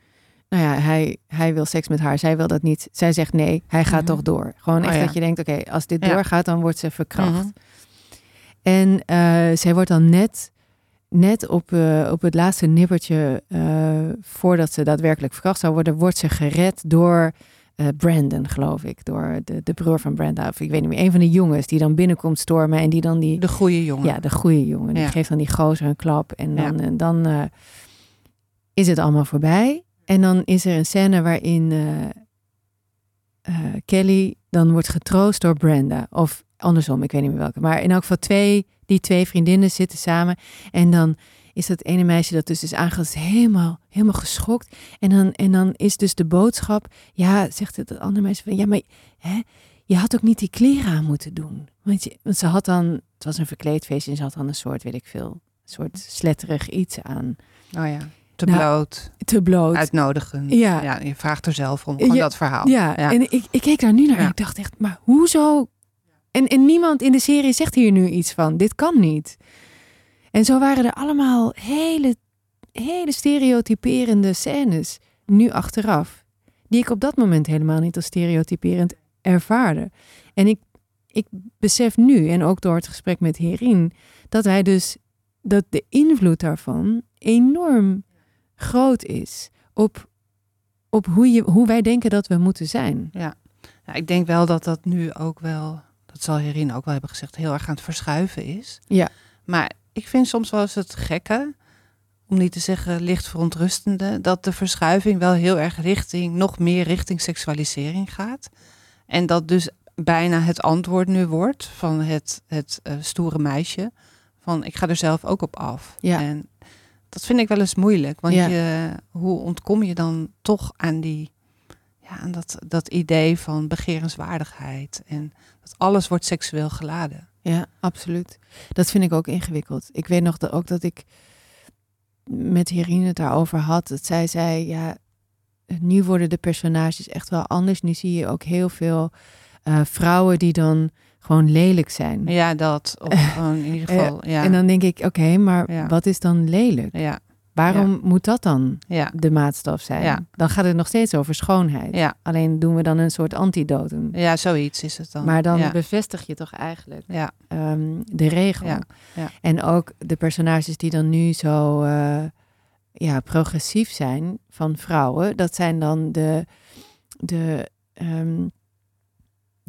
Speaker 1: nou ja, hij, hij wil seks met haar, zij wil dat niet. Zij zegt nee, hij gaat
Speaker 4: Mhm.
Speaker 1: toch door. Gewoon
Speaker 4: Oh
Speaker 1: echt
Speaker 4: ja.
Speaker 1: dat je denkt, oké, als dit
Speaker 4: Ja.
Speaker 1: doorgaat, dan wordt ze verkracht.
Speaker 4: Mhm.
Speaker 1: En eh, zij wordt dan net, net op, eh, op het laatste nippertje, eh, voordat ze daadwerkelijk verkracht zou worden, wordt ze gered door Brandon, geloof ik. Door de, de broer van Brenda. Of ik weet niet meer, een van de jongens die dan binnenkomt stormen en die dan die...
Speaker 4: De goede jongen.
Speaker 1: Ja, de goede jongen. Die geeft dan die gozer een klap. En dan, en dan is het allemaal voorbij. En dan is er een scène waarin eh, eh, Kelly dan wordt getroost door Brenda. Of andersom, ik weet niet meer welke. Maar in elk geval twee, die twee vriendinnen zitten samen. En dan is dat ene meisje dat dus is is helemaal, helemaal geschokt. En dan, en dan is dus de boodschap, ja, zegt het, andere meisje van, ja, maar hè, je had ook niet die kleren aan moeten doen. Want, je, want ze had dan, het was een verkleedfeestje en ze had dan een soort, weet ik veel, soort sletterig iets aan.
Speaker 4: Oh ja. Te
Speaker 1: Nou,
Speaker 4: bloot.
Speaker 1: Te bloot.
Speaker 4: Uitnodigend.
Speaker 1: Ja.
Speaker 4: ja. Je vraagt er zelf om. Gewoon
Speaker 1: Ja,
Speaker 4: dat verhaal.
Speaker 1: Ja, en ik, ik keek daar nu naar en ik dacht echt, maar hoezo? En, en niemand in de serie zegt hier nu iets van, dit kan niet. En zo waren er allemaal hele, hele stereotyperende scènes, nu achteraf, die ik op dat moment helemaal niet als stereotyperend ervaarde. En ik, ik besef nu, en ook door het gesprek met Herin, dat wij dus, dat de invloed daarvan enorm groot is op, op hoe, je, hoe wij denken dat we moeten zijn.
Speaker 4: Ja, ik denk wel dat dat nu ook wel, dat zal Herin ook wel hebben gezegd, heel erg aan het verschuiven is.
Speaker 1: Ja.
Speaker 4: Maar ik vind soms wel eens het gekke, om niet te zeggen licht verontrustende, dat de verschuiving wel heel erg richting, nog meer richting seksualisering gaat. En dat dus bijna het antwoord nu wordt van het, het eh, stoere meisje. Van ik ga er zelf ook op af.
Speaker 1: Ja.
Speaker 4: En dat vind ik wel eens moeilijk. Want
Speaker 1: Ja.
Speaker 4: je, hoe ontkom je dan toch aan die ja, aan dat, dat idee van begerenswaardigheid. En dat alles wordt seksueel geladen.
Speaker 1: Ja, absoluut. Dat vind ik ook ingewikkeld. Ik weet nog dat, ook dat ik met Herine het daarover had. Dat zij zei, ja, nu worden de personages echt wel anders. Nu zie je ook heel veel eh, vrouwen die dan gewoon lelijk zijn.
Speaker 4: Ja, dat. Of gewoon in ieder geval. Ja,
Speaker 1: En dan denk ik, oké, maar
Speaker 4: Ja.
Speaker 1: wat is dan lelijk?
Speaker 4: ja,
Speaker 1: Waarom moet dat dan
Speaker 4: ja,
Speaker 1: de maatstaf zijn?
Speaker 4: Ja.
Speaker 1: Dan gaat het nog steeds over schoonheid.
Speaker 4: ja,
Speaker 1: Alleen doen we dan een soort antidotum.
Speaker 4: ja, zoiets is het dan.
Speaker 1: Maar dan bevestig je toch eigenlijk
Speaker 4: ja,
Speaker 1: ehm, de regel. En ook de personages die dan nu zo eh, ja, progressief zijn van vrouwen, dat zijn dan de, de, ehm,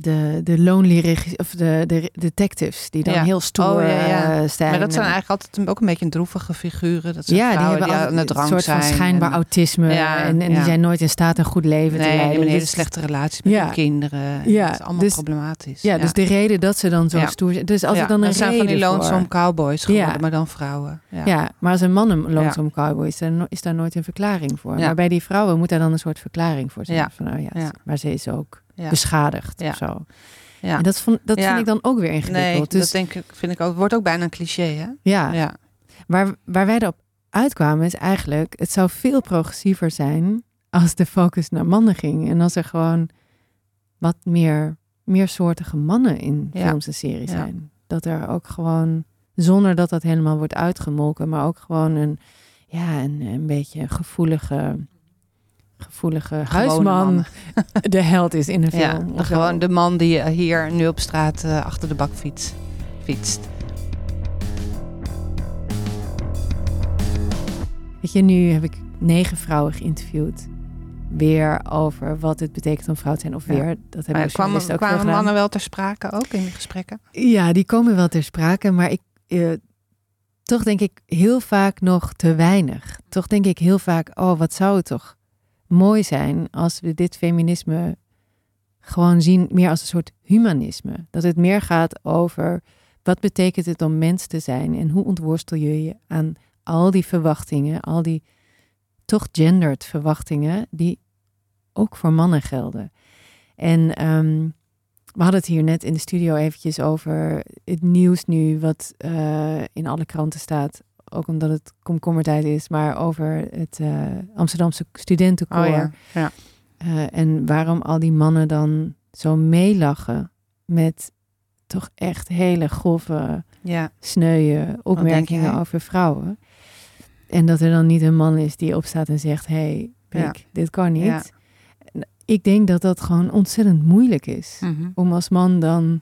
Speaker 1: de, de lonely of de, de detectives die dan
Speaker 4: Ja.
Speaker 1: heel stoer
Speaker 4: Oh, ja, ja.
Speaker 1: eh, zijn.
Speaker 4: maar dat zijn
Speaker 1: En-
Speaker 4: eigenlijk altijd ook een beetje een droevige figuren. Dat zijn
Speaker 1: ja, die hebben
Speaker 4: die,
Speaker 1: altijd
Speaker 4: aan de drank
Speaker 1: een soort
Speaker 4: zijn.
Speaker 1: van schijnbaar
Speaker 4: en-
Speaker 1: autisme en, en die zijn nooit in staat een goed leven te
Speaker 4: Nee, die
Speaker 1: leiden.
Speaker 4: hebben een hele
Speaker 1: Dus-
Speaker 4: slechte relatie met hun kinderen.
Speaker 1: Ja,
Speaker 4: dat is allemaal
Speaker 1: dus-
Speaker 4: problematisch.
Speaker 1: Ja, dus de reden dat ze dan zo stoer zijn. Dus als er dan een
Speaker 4: zijn van die lonesome cowboys geworden, maar dan vrouwen. Ja.
Speaker 1: Ja, maar als een man een lonesome cowboy is, dan is daar nooit een verklaring voor.
Speaker 4: Ja.
Speaker 1: Maar bij die vrouwen moet daar dan een soort verklaring voor zijn. Van, oh Ja. maar ze is ook
Speaker 4: Ja.
Speaker 1: beschadigd of zo.
Speaker 4: Ja.
Speaker 1: En dat, vond, dat vind ik dan ook weer ingewikkeld.
Speaker 4: Nee,
Speaker 1: dus
Speaker 4: dat denk ik, vind ik ook. Wordt ook bijna een cliché, hè?
Speaker 1: ja,
Speaker 4: Ja.
Speaker 1: Waar, waar wij erop uitkwamen is eigenlijk... het zou veel progressiever zijn als de focus naar mannen ging. En als er gewoon wat meer, meersoortige mannen in
Speaker 4: Ja.
Speaker 1: films en series
Speaker 4: Ja.
Speaker 1: zijn. Dat er ook gewoon, zonder dat dat helemaal wordt uitgemolken... maar ook gewoon een, ja, een, een beetje gevoelige... Gevoelige huisman de held is in een film.
Speaker 4: Ja, de, gewoon de man die eh, hier nu op straat eh, achter de bakfiets fietst.
Speaker 1: Weet je, nu heb ik negen vrouwen geïnterviewd. Weer over wat het betekent om vrouw te zijn. Of
Speaker 4: Ja.
Speaker 1: weer, dat hebben de
Speaker 4: kwamen,
Speaker 1: ook
Speaker 4: kwamen mannen wel ter sprake ook in die gesprekken?
Speaker 1: Ja, die komen wel ter sprake. Maar ik, eh, toch denk ik heel vaak nog te weinig. Toch denk ik heel vaak, oh, wat zou het toch mooi zijn als we dit feminisme gewoon zien meer als een soort humanisme. Dat het meer gaat over wat betekent het om mens te zijn en hoe ontworstel je je aan al die verwachtingen, al die toch gendered verwachtingen die ook voor mannen gelden. En ehm, we hadden het hier net in de studio eventjes over het nieuws nu wat eh, in alle kranten staat ook omdat het komkommertijd is, maar over het eh, Amsterdamse studentenkoor.
Speaker 4: Oh ja. ja.
Speaker 1: Eh, en waarom al die mannen dan zo meelachen met toch echt hele grove,
Speaker 4: Ja.
Speaker 1: sneuwe opmerkingen over vrouwen. En dat er dan niet een man is die opstaat en zegt, hey, Pik,
Speaker 4: Ja.
Speaker 1: dit kan niet.
Speaker 4: Ja.
Speaker 1: Ik denk dat dat gewoon ontzettend moeilijk is
Speaker 4: Mhm.
Speaker 1: om als man dan.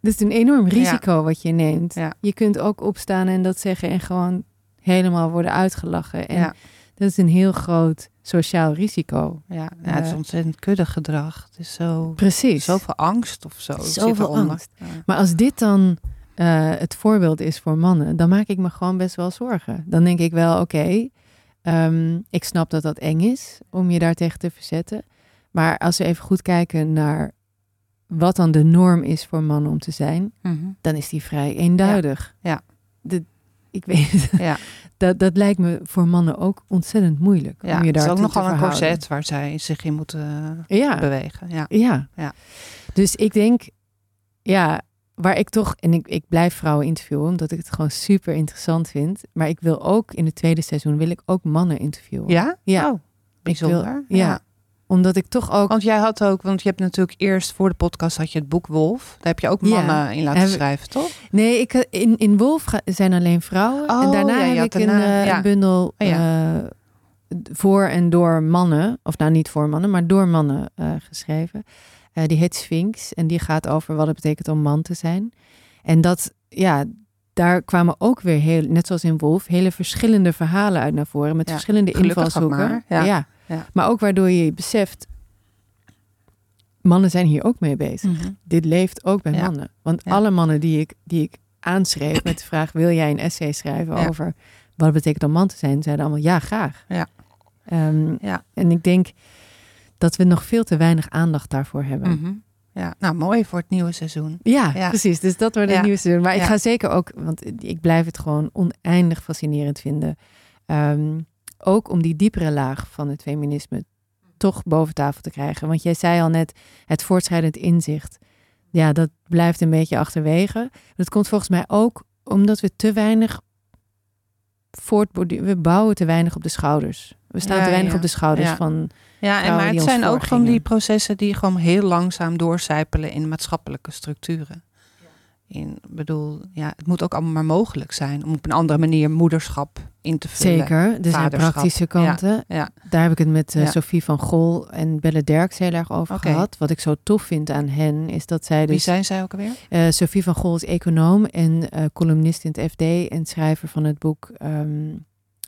Speaker 1: Dit is een enorm risico wat je neemt.
Speaker 4: Ja.
Speaker 1: Je kunt ook opstaan en dat zeggen en gewoon helemaal worden uitgelachen. En
Speaker 4: Ja.
Speaker 1: dat is een heel groot sociaal risico.
Speaker 4: Ja. ja, het is
Speaker 1: Eh,
Speaker 4: ontzettend kuddig gedrag. Het is zo,
Speaker 1: Precies.
Speaker 4: zoveel angst of zo.
Speaker 1: Zoveel angst. Maar als dit dan eh, het voorbeeld is voor mannen, dan maak ik me gewoon best wel zorgen. Dan denk ik wel, oké, ehm, ik snap dat dat eng is om je daartegen te verzetten. Maar als we even goed kijken naar wat dan de norm is voor mannen om te zijn,
Speaker 4: Mhm.
Speaker 1: dan is die vrij eenduidig.
Speaker 4: Ja.
Speaker 1: De, ik weet het.
Speaker 4: Ja.
Speaker 1: Dat, dat lijkt me voor mannen ook ontzettend moeilijk.
Speaker 4: Ja,
Speaker 1: om je
Speaker 4: het
Speaker 1: daar
Speaker 4: is ook nogal een corset waar zij zich in moeten
Speaker 1: Ja,
Speaker 4: bewegen. Ja.
Speaker 1: ja.
Speaker 4: Ja.
Speaker 1: Dus ik denk, ja, waar ik toch, en ik, ik blijf vrouwen interviewen, omdat ik het gewoon super interessant vind. Maar ik wil ook in het tweede seizoen, wil ik ook mannen interviewen.
Speaker 4: Ja?
Speaker 1: Ja.
Speaker 4: Oh, bijzonder.
Speaker 1: ja. Omdat ik toch ook,
Speaker 4: Want jij had ook, want je hebt natuurlijk eerst voor de podcast had je het boek Wolf. Daar heb je ook
Speaker 1: Ja.
Speaker 4: mannen in laten
Speaker 1: Heb-
Speaker 4: schrijven, toch?
Speaker 1: nee, ik, in, in Wolf zijn alleen vrouwen. en
Speaker 4: Oh,
Speaker 1: daarna
Speaker 4: ja,
Speaker 1: heb ik een,
Speaker 4: daarna-
Speaker 1: eh,
Speaker 4: ja.
Speaker 1: een bundel
Speaker 4: Oh,
Speaker 1: eh, voor en door mannen, of nou niet voor mannen, maar door mannen eh, geschreven. Die heet Sphinx en die gaat over wat het betekent om man te zijn. En dat, ja, daar kwamen ook weer heel, net zoals in Wolf, hele verschillende verhalen uit naar voren met
Speaker 4: Ja,
Speaker 1: verschillende invalshoeken.
Speaker 4: maar, ja.
Speaker 1: Ja.
Speaker 4: Ja.
Speaker 1: maar ook waardoor je beseft, mannen zijn hier ook mee bezig.
Speaker 4: Mhm.
Speaker 1: Dit leeft ook bij
Speaker 4: Ja.
Speaker 1: mannen. Want
Speaker 4: Ja.
Speaker 1: alle mannen die ik, die ik aanschreef met de vraag: wil jij een essay schrijven over wat het betekent om man te zijn? Zeiden allemaal ja, graag.
Speaker 4: Ja.
Speaker 1: Ehm,
Speaker 4: Ja.
Speaker 1: En ik denk dat we nog veel te weinig aandacht daarvoor hebben.
Speaker 4: Mhm. Ja, nou mooi voor het nieuwe seizoen.
Speaker 1: Ja,
Speaker 4: Ja.
Speaker 1: precies. Dus dat wordt
Speaker 4: Ja.
Speaker 1: nieuwe seizoen. Maar ik ga zeker ook, want ik blijf het gewoon oneindig fascinerend vinden. Ehm, ook om die diepere laag van het feminisme toch boven tafel te krijgen. Want jij zei al net, het voortschrijdend inzicht. Ja, dat blijft een beetje achterwege. Dat komt volgens mij ook omdat we te weinig voortborduren. We bouwen te weinig op de schouders. We staan
Speaker 4: Ja,
Speaker 1: te weinig
Speaker 4: ja.
Speaker 1: op de schouders
Speaker 4: Ja.
Speaker 1: van...
Speaker 4: Ja, en maar het zijn ook van die processen die gewoon heel langzaam doorcijpelen in maatschappelijke structuren. In, bedoel, ja, het moet ook allemaal maar mogelijk zijn om op een andere manier moederschap in te vullen.
Speaker 1: Zeker, er zijn praktische kanten.
Speaker 4: Ja,
Speaker 1: Daar heb ik het met
Speaker 4: Ja.
Speaker 1: Sophie van Gol en Belle Derks heel erg over gehad. Wat ik zo tof vind aan hen is dat zij
Speaker 4: Wie
Speaker 1: dus...
Speaker 4: zijn zij ook alweer?
Speaker 1: eh, Sophie van Gol is econoom en eh, columnist in het FD en schrijver van het boek... ehm,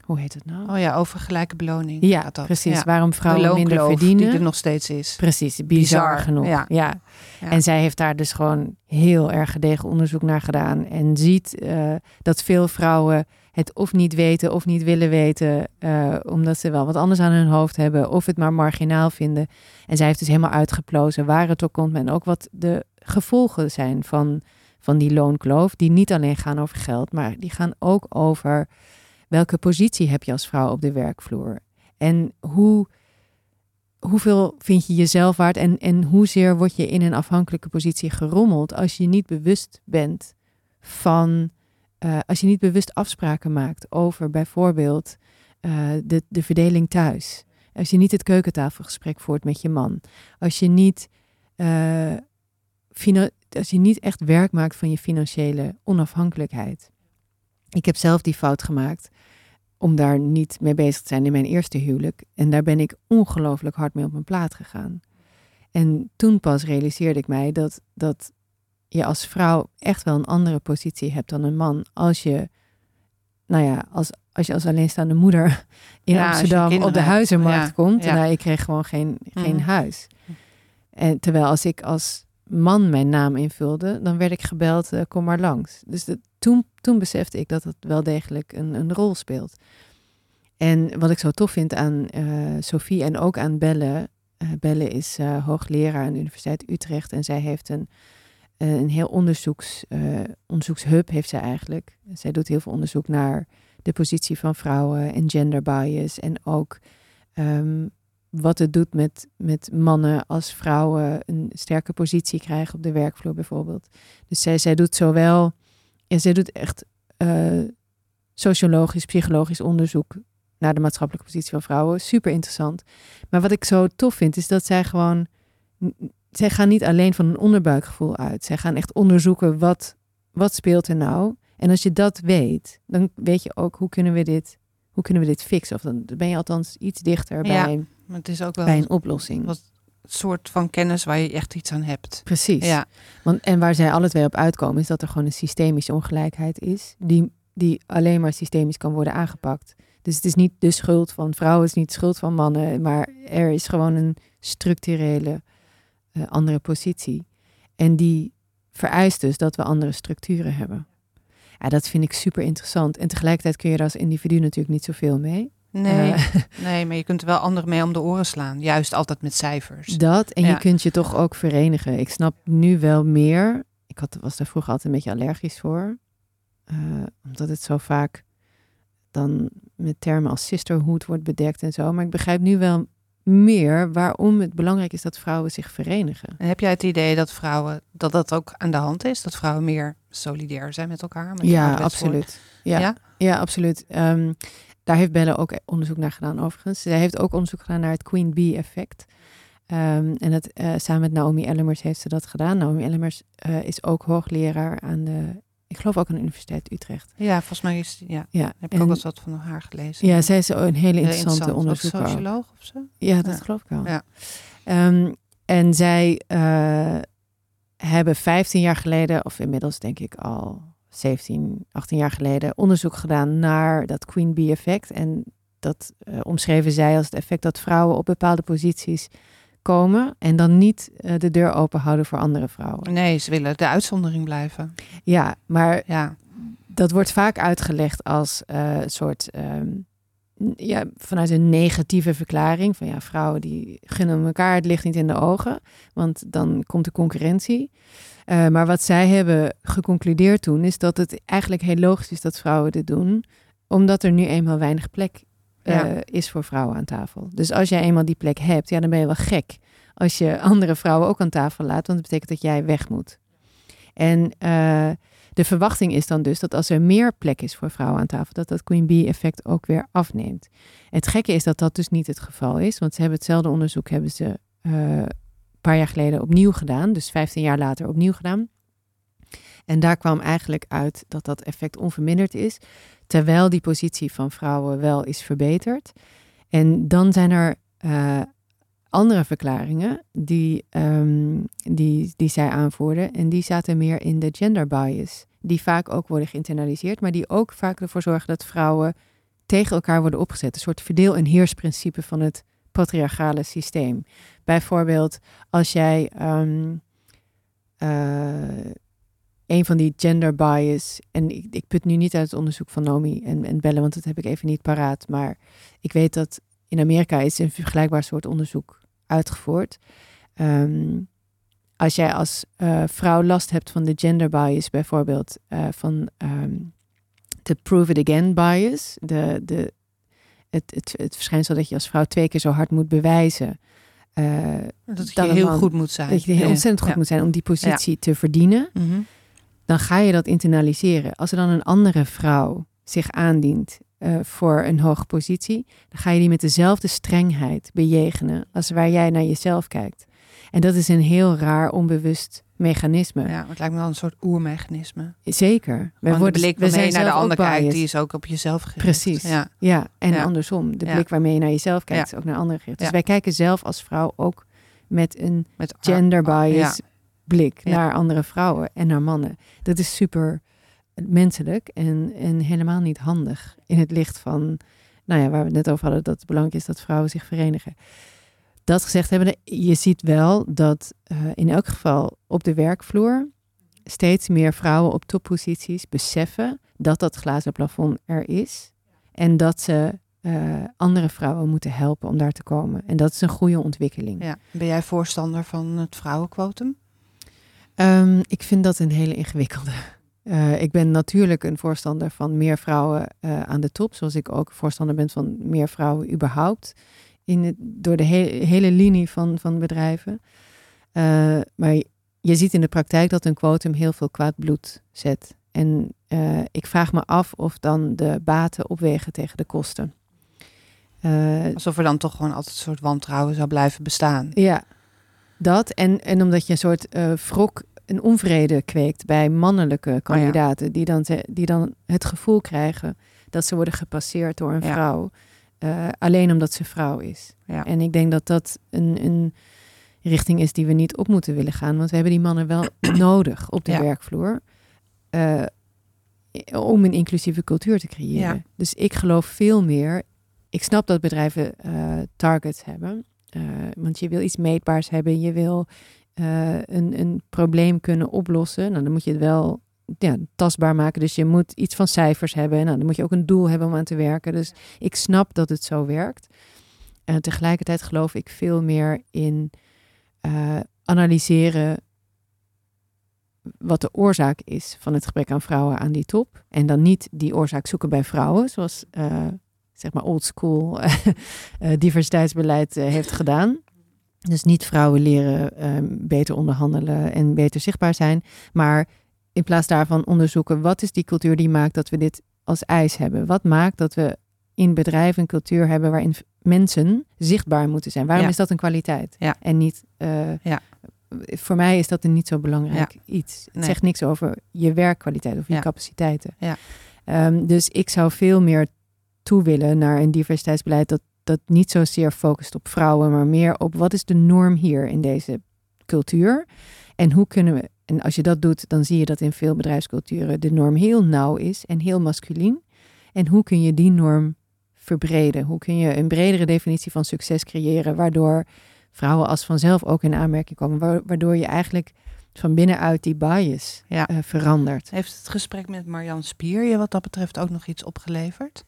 Speaker 1: hoe heet het nou?
Speaker 4: Oh ja, over gelijke beloning.
Speaker 1: ja,
Speaker 4: dat.
Speaker 1: precies.
Speaker 4: Ja.
Speaker 1: Waarom vrouwen minder verdienen.
Speaker 4: die er nog steeds is.
Speaker 1: Precies, bizar,
Speaker 4: Bizar,
Speaker 1: genoeg.
Speaker 4: ja.
Speaker 1: Ja.
Speaker 4: Ja.
Speaker 1: En zij heeft daar dus gewoon heel erg gedegen onderzoek naar gedaan. En ziet eh, dat veel vrouwen het of niet weten of niet willen weten. eh, omdat ze wel wat anders aan hun hoofd hebben. Of het maar marginaal vinden. En zij heeft dus helemaal uitgeplozen waar het op komt. En ook wat de gevolgen zijn van, van die loonkloof. Die niet alleen gaan over geld. Maar die gaan ook over welke positie heb je als vrouw op de werkvloer. En hoe hoeveel vind je jezelf waard en, en hoezeer word je in een afhankelijke positie gerommeld als je niet bewust bent van, eh, als je niet bewust afspraken maakt over bijvoorbeeld eh, de, de verdeling thuis. Als je niet het keukentafelgesprek voert met je man. Als je niet, eh, als je niet echt werk maakt van je financiële onafhankelijkheid. Ik heb zelf die fout gemaakt om daar niet mee bezig te zijn in mijn eerste huwelijk. En daar ben ik ongelooflijk hard mee op mijn plaat gegaan. En toen pas realiseerde ik mij dat, dat je als vrouw echt wel een andere positie hebt dan een man. Als je, nou ja, als, als je als alleenstaande moeder in
Speaker 4: Ja,
Speaker 1: Amsterdam op de huizenmarkt
Speaker 4: Ja,
Speaker 1: komt.
Speaker 4: ja.
Speaker 1: Nou, ik kreeg gewoon geen, geen
Speaker 4: Mhm.
Speaker 1: huis. En terwijl als ik als man mijn naam invulde, dan werd ik gebeld, eh, kom maar langs. Dus dat, toen, toen besefte ik dat het wel degelijk een, een rol speelt. En wat ik zo tof vind aan eh, Sophie en ook aan Belle. eh, Belle is eh, hoogleraar aan de Universiteit Utrecht en zij heeft een, een heel onderzoeks, onderzoekshub, heeft zij eigenlijk. Zij doet heel veel onderzoek naar de positie van vrouwen en gender bias en ook ehm, wat het doet met, met mannen als vrouwen een sterke positie krijgen op de werkvloer bijvoorbeeld. Dus zij, zij doet zowel, en zij doet echt eh, sociologisch, psychologisch onderzoek naar de maatschappelijke positie van vrouwen. Super interessant. Maar wat ik zo tof vind, is dat zij gewoon. Zij gaan niet alleen van een onderbuikgevoel uit. Zij gaan echt onderzoeken wat, wat speelt er nou. En als je dat weet, dan weet je ook hoe kunnen we dit, hoe kunnen we dit fixen. Of dan ben je althans iets dichter
Speaker 4: Ja,
Speaker 1: bij,
Speaker 4: Maar het is ook wel
Speaker 1: bij
Speaker 4: een
Speaker 1: een oplossing.
Speaker 4: wat soort van kennis waar je echt iets aan hebt.
Speaker 1: Precies.
Speaker 4: Ja,
Speaker 1: Want, en waar zij alle twee op uitkomen, is dat er gewoon een systemische ongelijkheid is, die, die alleen maar systemisch kan worden aangepakt. Dus het is niet de schuld van vrouwen, het is niet de schuld van mannen, maar er is gewoon een structurele eh, andere positie. En die vereist dus dat we andere structuren hebben. Ja, dat vind ik super interessant. En tegelijkertijd kun je er als individu natuurlijk niet zoveel mee.
Speaker 4: Nee,
Speaker 1: Eh,
Speaker 4: nee, maar je kunt er wel anderen mee om de oren slaan. Juist altijd met cijfers.
Speaker 1: Dat, en je kunt je toch ook verenigen. Ik snap nu wel meer. Ik had, was daar vroeger altijd een beetje allergisch voor. Eh, omdat het zo vaak dan met termen als sisterhood wordt bedekt en zo. Maar ik begrijp nu wel meer waarom het belangrijk is dat vrouwen zich verenigen.
Speaker 4: En heb jij het idee dat vrouwen, dat dat ook aan de hand is? Dat vrouwen meer solidair zijn met elkaar? Met
Speaker 1: Ja, absoluut. Ja,
Speaker 4: Ja?
Speaker 1: ja? absoluut. Ehm, daar heeft Belle ook onderzoek naar gedaan, overigens. Zij heeft ook onderzoek gedaan naar het Queen Bee effect. Ehm, en het, eh, samen met Naomi Ellemers heeft ze dat gedaan. Naomi Ellemers eh, is ook hoogleraar aan de, ik geloof ook aan de Universiteit Utrecht.
Speaker 4: Ja, volgens mij is ja.
Speaker 1: Ja,
Speaker 4: Heb ik
Speaker 1: en-
Speaker 4: ook eens wat van haar gelezen.
Speaker 1: ja, zij is een hele interessante onderzoeker. ook.
Speaker 4: socioloog of zo?
Speaker 1: Ja, dat
Speaker 4: Ja.
Speaker 1: geloof ik wel.
Speaker 4: Ja.
Speaker 1: Ehm, en zij eh, hebben 15 jaar geleden, of inmiddels denk ik al 17, 18 jaar geleden, onderzoek gedaan naar dat Queen Bee effect. En dat eh, omschreven zij als het effect dat vrouwen op bepaalde posities komen en dan niet eh, de deur open houden voor andere vrouwen.
Speaker 4: Nee, ze willen de uitzondering blijven.
Speaker 1: Ja, maar
Speaker 4: Ja,
Speaker 1: dat wordt vaak uitgelegd als eh, een soort, ehm, ja, vanuit een negatieve verklaring. Van ja, vrouwen die gunnen elkaar het licht niet in de ogen, want dan komt de concurrentie. Eh, maar wat zij hebben geconcludeerd toen, is dat het eigenlijk heel logisch is dat vrouwen dit doen, omdat er nu eenmaal weinig plek eh,
Speaker 4: Ja.
Speaker 1: is voor vrouwen aan tafel. Dus als jij eenmaal die plek hebt, ja, dan ben je wel gek als je andere vrouwen ook aan tafel laat, want dat betekent dat jij weg moet. En eh, de verwachting is dan dus dat als er meer plek is voor vrouwen aan tafel, dat dat Queen Bee effect ook weer afneemt. Het gekke is dat dat dus niet het geval is, want ze hebben hetzelfde onderzoek hebben ze een paar jaar geleden opnieuw gedaan, dus 15 jaar later opnieuw gedaan. En daar kwam eigenlijk uit dat dat effect onverminderd is, terwijl die positie van vrouwen wel is verbeterd. En dan zijn er eh, andere verklaringen die, ehm, die, die zij aanvoerden. En die zaten meer in de gender bias. Die vaak ook worden geïnternaliseerd, maar die ook vaak ervoor zorgen dat vrouwen tegen elkaar worden opgezet. Een soort verdeel- en heersprincipe van het patriarchale systeem. Bijvoorbeeld, als jij ehm, eh, een van die gender bias, en ik, ik put nu niet uit het onderzoek van Nomi en, en Belle, want dat heb ik even niet paraat, maar ik weet dat in Amerika is een vergelijkbaar soort onderzoek uitgevoerd. Ehm, als jij als eh, vrouw last hebt van de gender bias, bijvoorbeeld eh, van ehm, de prove it again bias, de, de, het, het, het verschijnsel dat je als vrouw twee keer zo hard moet bewijzen. eh,
Speaker 4: dat je heel
Speaker 1: man.
Speaker 4: goed moet zijn.
Speaker 1: dat je heel
Speaker 4: Ja.
Speaker 1: ontzettend goed
Speaker 4: Ja.
Speaker 1: moet zijn om die positie te verdienen
Speaker 4: Mhm.
Speaker 1: dan ga je dat internaliseren. Als er dan een andere vrouw zich aandient eh, voor een hoge positie, dan ga je die met dezelfde strengheid bejegenen als waar jij naar jezelf kijkt. En dat is een heel raar onbewust mechanisme.
Speaker 4: Ja, het lijkt me wel een soort oermechanisme.
Speaker 1: Zeker.
Speaker 4: De
Speaker 1: worden-
Speaker 4: blik
Speaker 1: we zijn
Speaker 4: je naar de ander kijkt, die is ook op jezelf gericht.
Speaker 1: Precies.
Speaker 4: Ja.
Speaker 1: Ja, en
Speaker 4: Ja.
Speaker 1: andersom. De blik waarmee je naar jezelf kijkt,
Speaker 4: Ja.
Speaker 1: is ook naar anderen gericht. Dus wij kijken zelf als vrouw ook met een
Speaker 4: Met
Speaker 1: gender bias blik naar andere vrouwen en naar mannen. Dat is super menselijk en, en helemaal niet handig in het licht van, nou ja, waar we het net over hadden, dat het belangrijk is dat vrouwen zich verenigen. Dat gezegd hebben, je ziet wel dat eh, in elk geval op de werkvloer steeds meer vrouwen op topposities beseffen dat dat glazen plafond er is en dat ze eh, andere vrouwen moeten helpen om daar te komen. En dat is een goede ontwikkeling.
Speaker 4: Ja. Ben jij voorstander van het vrouwenquotum?
Speaker 1: Ehm, ik vind dat een hele ingewikkelde. Eh, ik ben natuurlijk een voorstander van meer vrouwen aan de top, zoals ik ook voorstander ben van meer vrouwen überhaupt in het, door de he- hele linie van, van bedrijven. Eh, maar je ziet in de praktijk dat een quotum heel veel kwaad bloed zet En eh, ik vraag me af of dan de baten opwegen tegen de kosten. Eh,
Speaker 4: Alsof er dan toch gewoon altijd een soort wantrouwen zou blijven bestaan.
Speaker 1: ja, dat. En, en omdat je een soort wrok, een onvrede kweekt bij mannelijke kandidaten. die, dan, die dan het gevoel krijgen dat ze worden gepasseerd door een
Speaker 4: Ja.
Speaker 1: vrouw. Eh, alleen omdat ze vrouw is.
Speaker 4: Ja.
Speaker 1: En ik denk dat dat een, een richting is die we niet op moeten willen gaan. Want we hebben die mannen wel nodig op de
Speaker 4: Ja.
Speaker 1: werkvloer. eh, om een inclusieve cultuur te creëren.
Speaker 4: Ja.
Speaker 1: Dus ik geloof veel meer. Ik snap dat bedrijven eh, targets hebben. want je wil iets meetbaars hebben. Je wil een, een probleem kunnen oplossen. Nou, dan moet je het wel ja, tastbaar maken. Dus je moet iets van cijfers hebben. Nou, dan moet je ook een doel hebben om aan te werken. Dus ik snap dat het zo werkt. En tegelijkertijd geloof ik veel meer in eh, analyseren wat de oorzaak is van het gebrek aan vrouwen aan die top. En dan niet die oorzaak zoeken bij vrouwen, zoals eh, zeg maar old school eh, diversiteitsbeleid heeft gedaan. Dus niet vrouwen leren eh, beter onderhandelen en beter zichtbaar zijn, maar in plaats daarvan onderzoeken wat is die cultuur die maakt dat we dit als eis hebben. Wat maakt dat we in bedrijven een cultuur hebben waarin mensen zichtbaar moeten zijn. Waarom
Speaker 4: Ja.
Speaker 1: is dat een kwaliteit?
Speaker 4: Ja.
Speaker 1: En niet. eh,
Speaker 4: Ja.
Speaker 1: Voor mij is dat een niet zo belangrijk iets. Het
Speaker 4: Nee.
Speaker 1: zegt niks over je werkkwaliteit of je capaciteiten.
Speaker 4: Ja.
Speaker 1: Ehm, dus ik zou veel meer toe willen naar een diversiteitsbeleid dat, dat niet zozeer focust op vrouwen, maar meer op wat is de norm hier in deze cultuur. En hoe kunnen we, en als je dat doet, dan zie je dat in veel bedrijfsculturen de norm heel nauw is en heel masculien. En hoe kun je die norm verbreden? Hoe kun je een bredere definitie van succes creëren, waardoor vrouwen als vanzelf ook in aanmerking komen, wa- waardoor je eigenlijk van binnenuit die bias
Speaker 4: Ja.
Speaker 1: eh, verandert.
Speaker 4: Heeft het gesprek met Marjan Spier je wat dat betreft ook nog iets opgeleverd?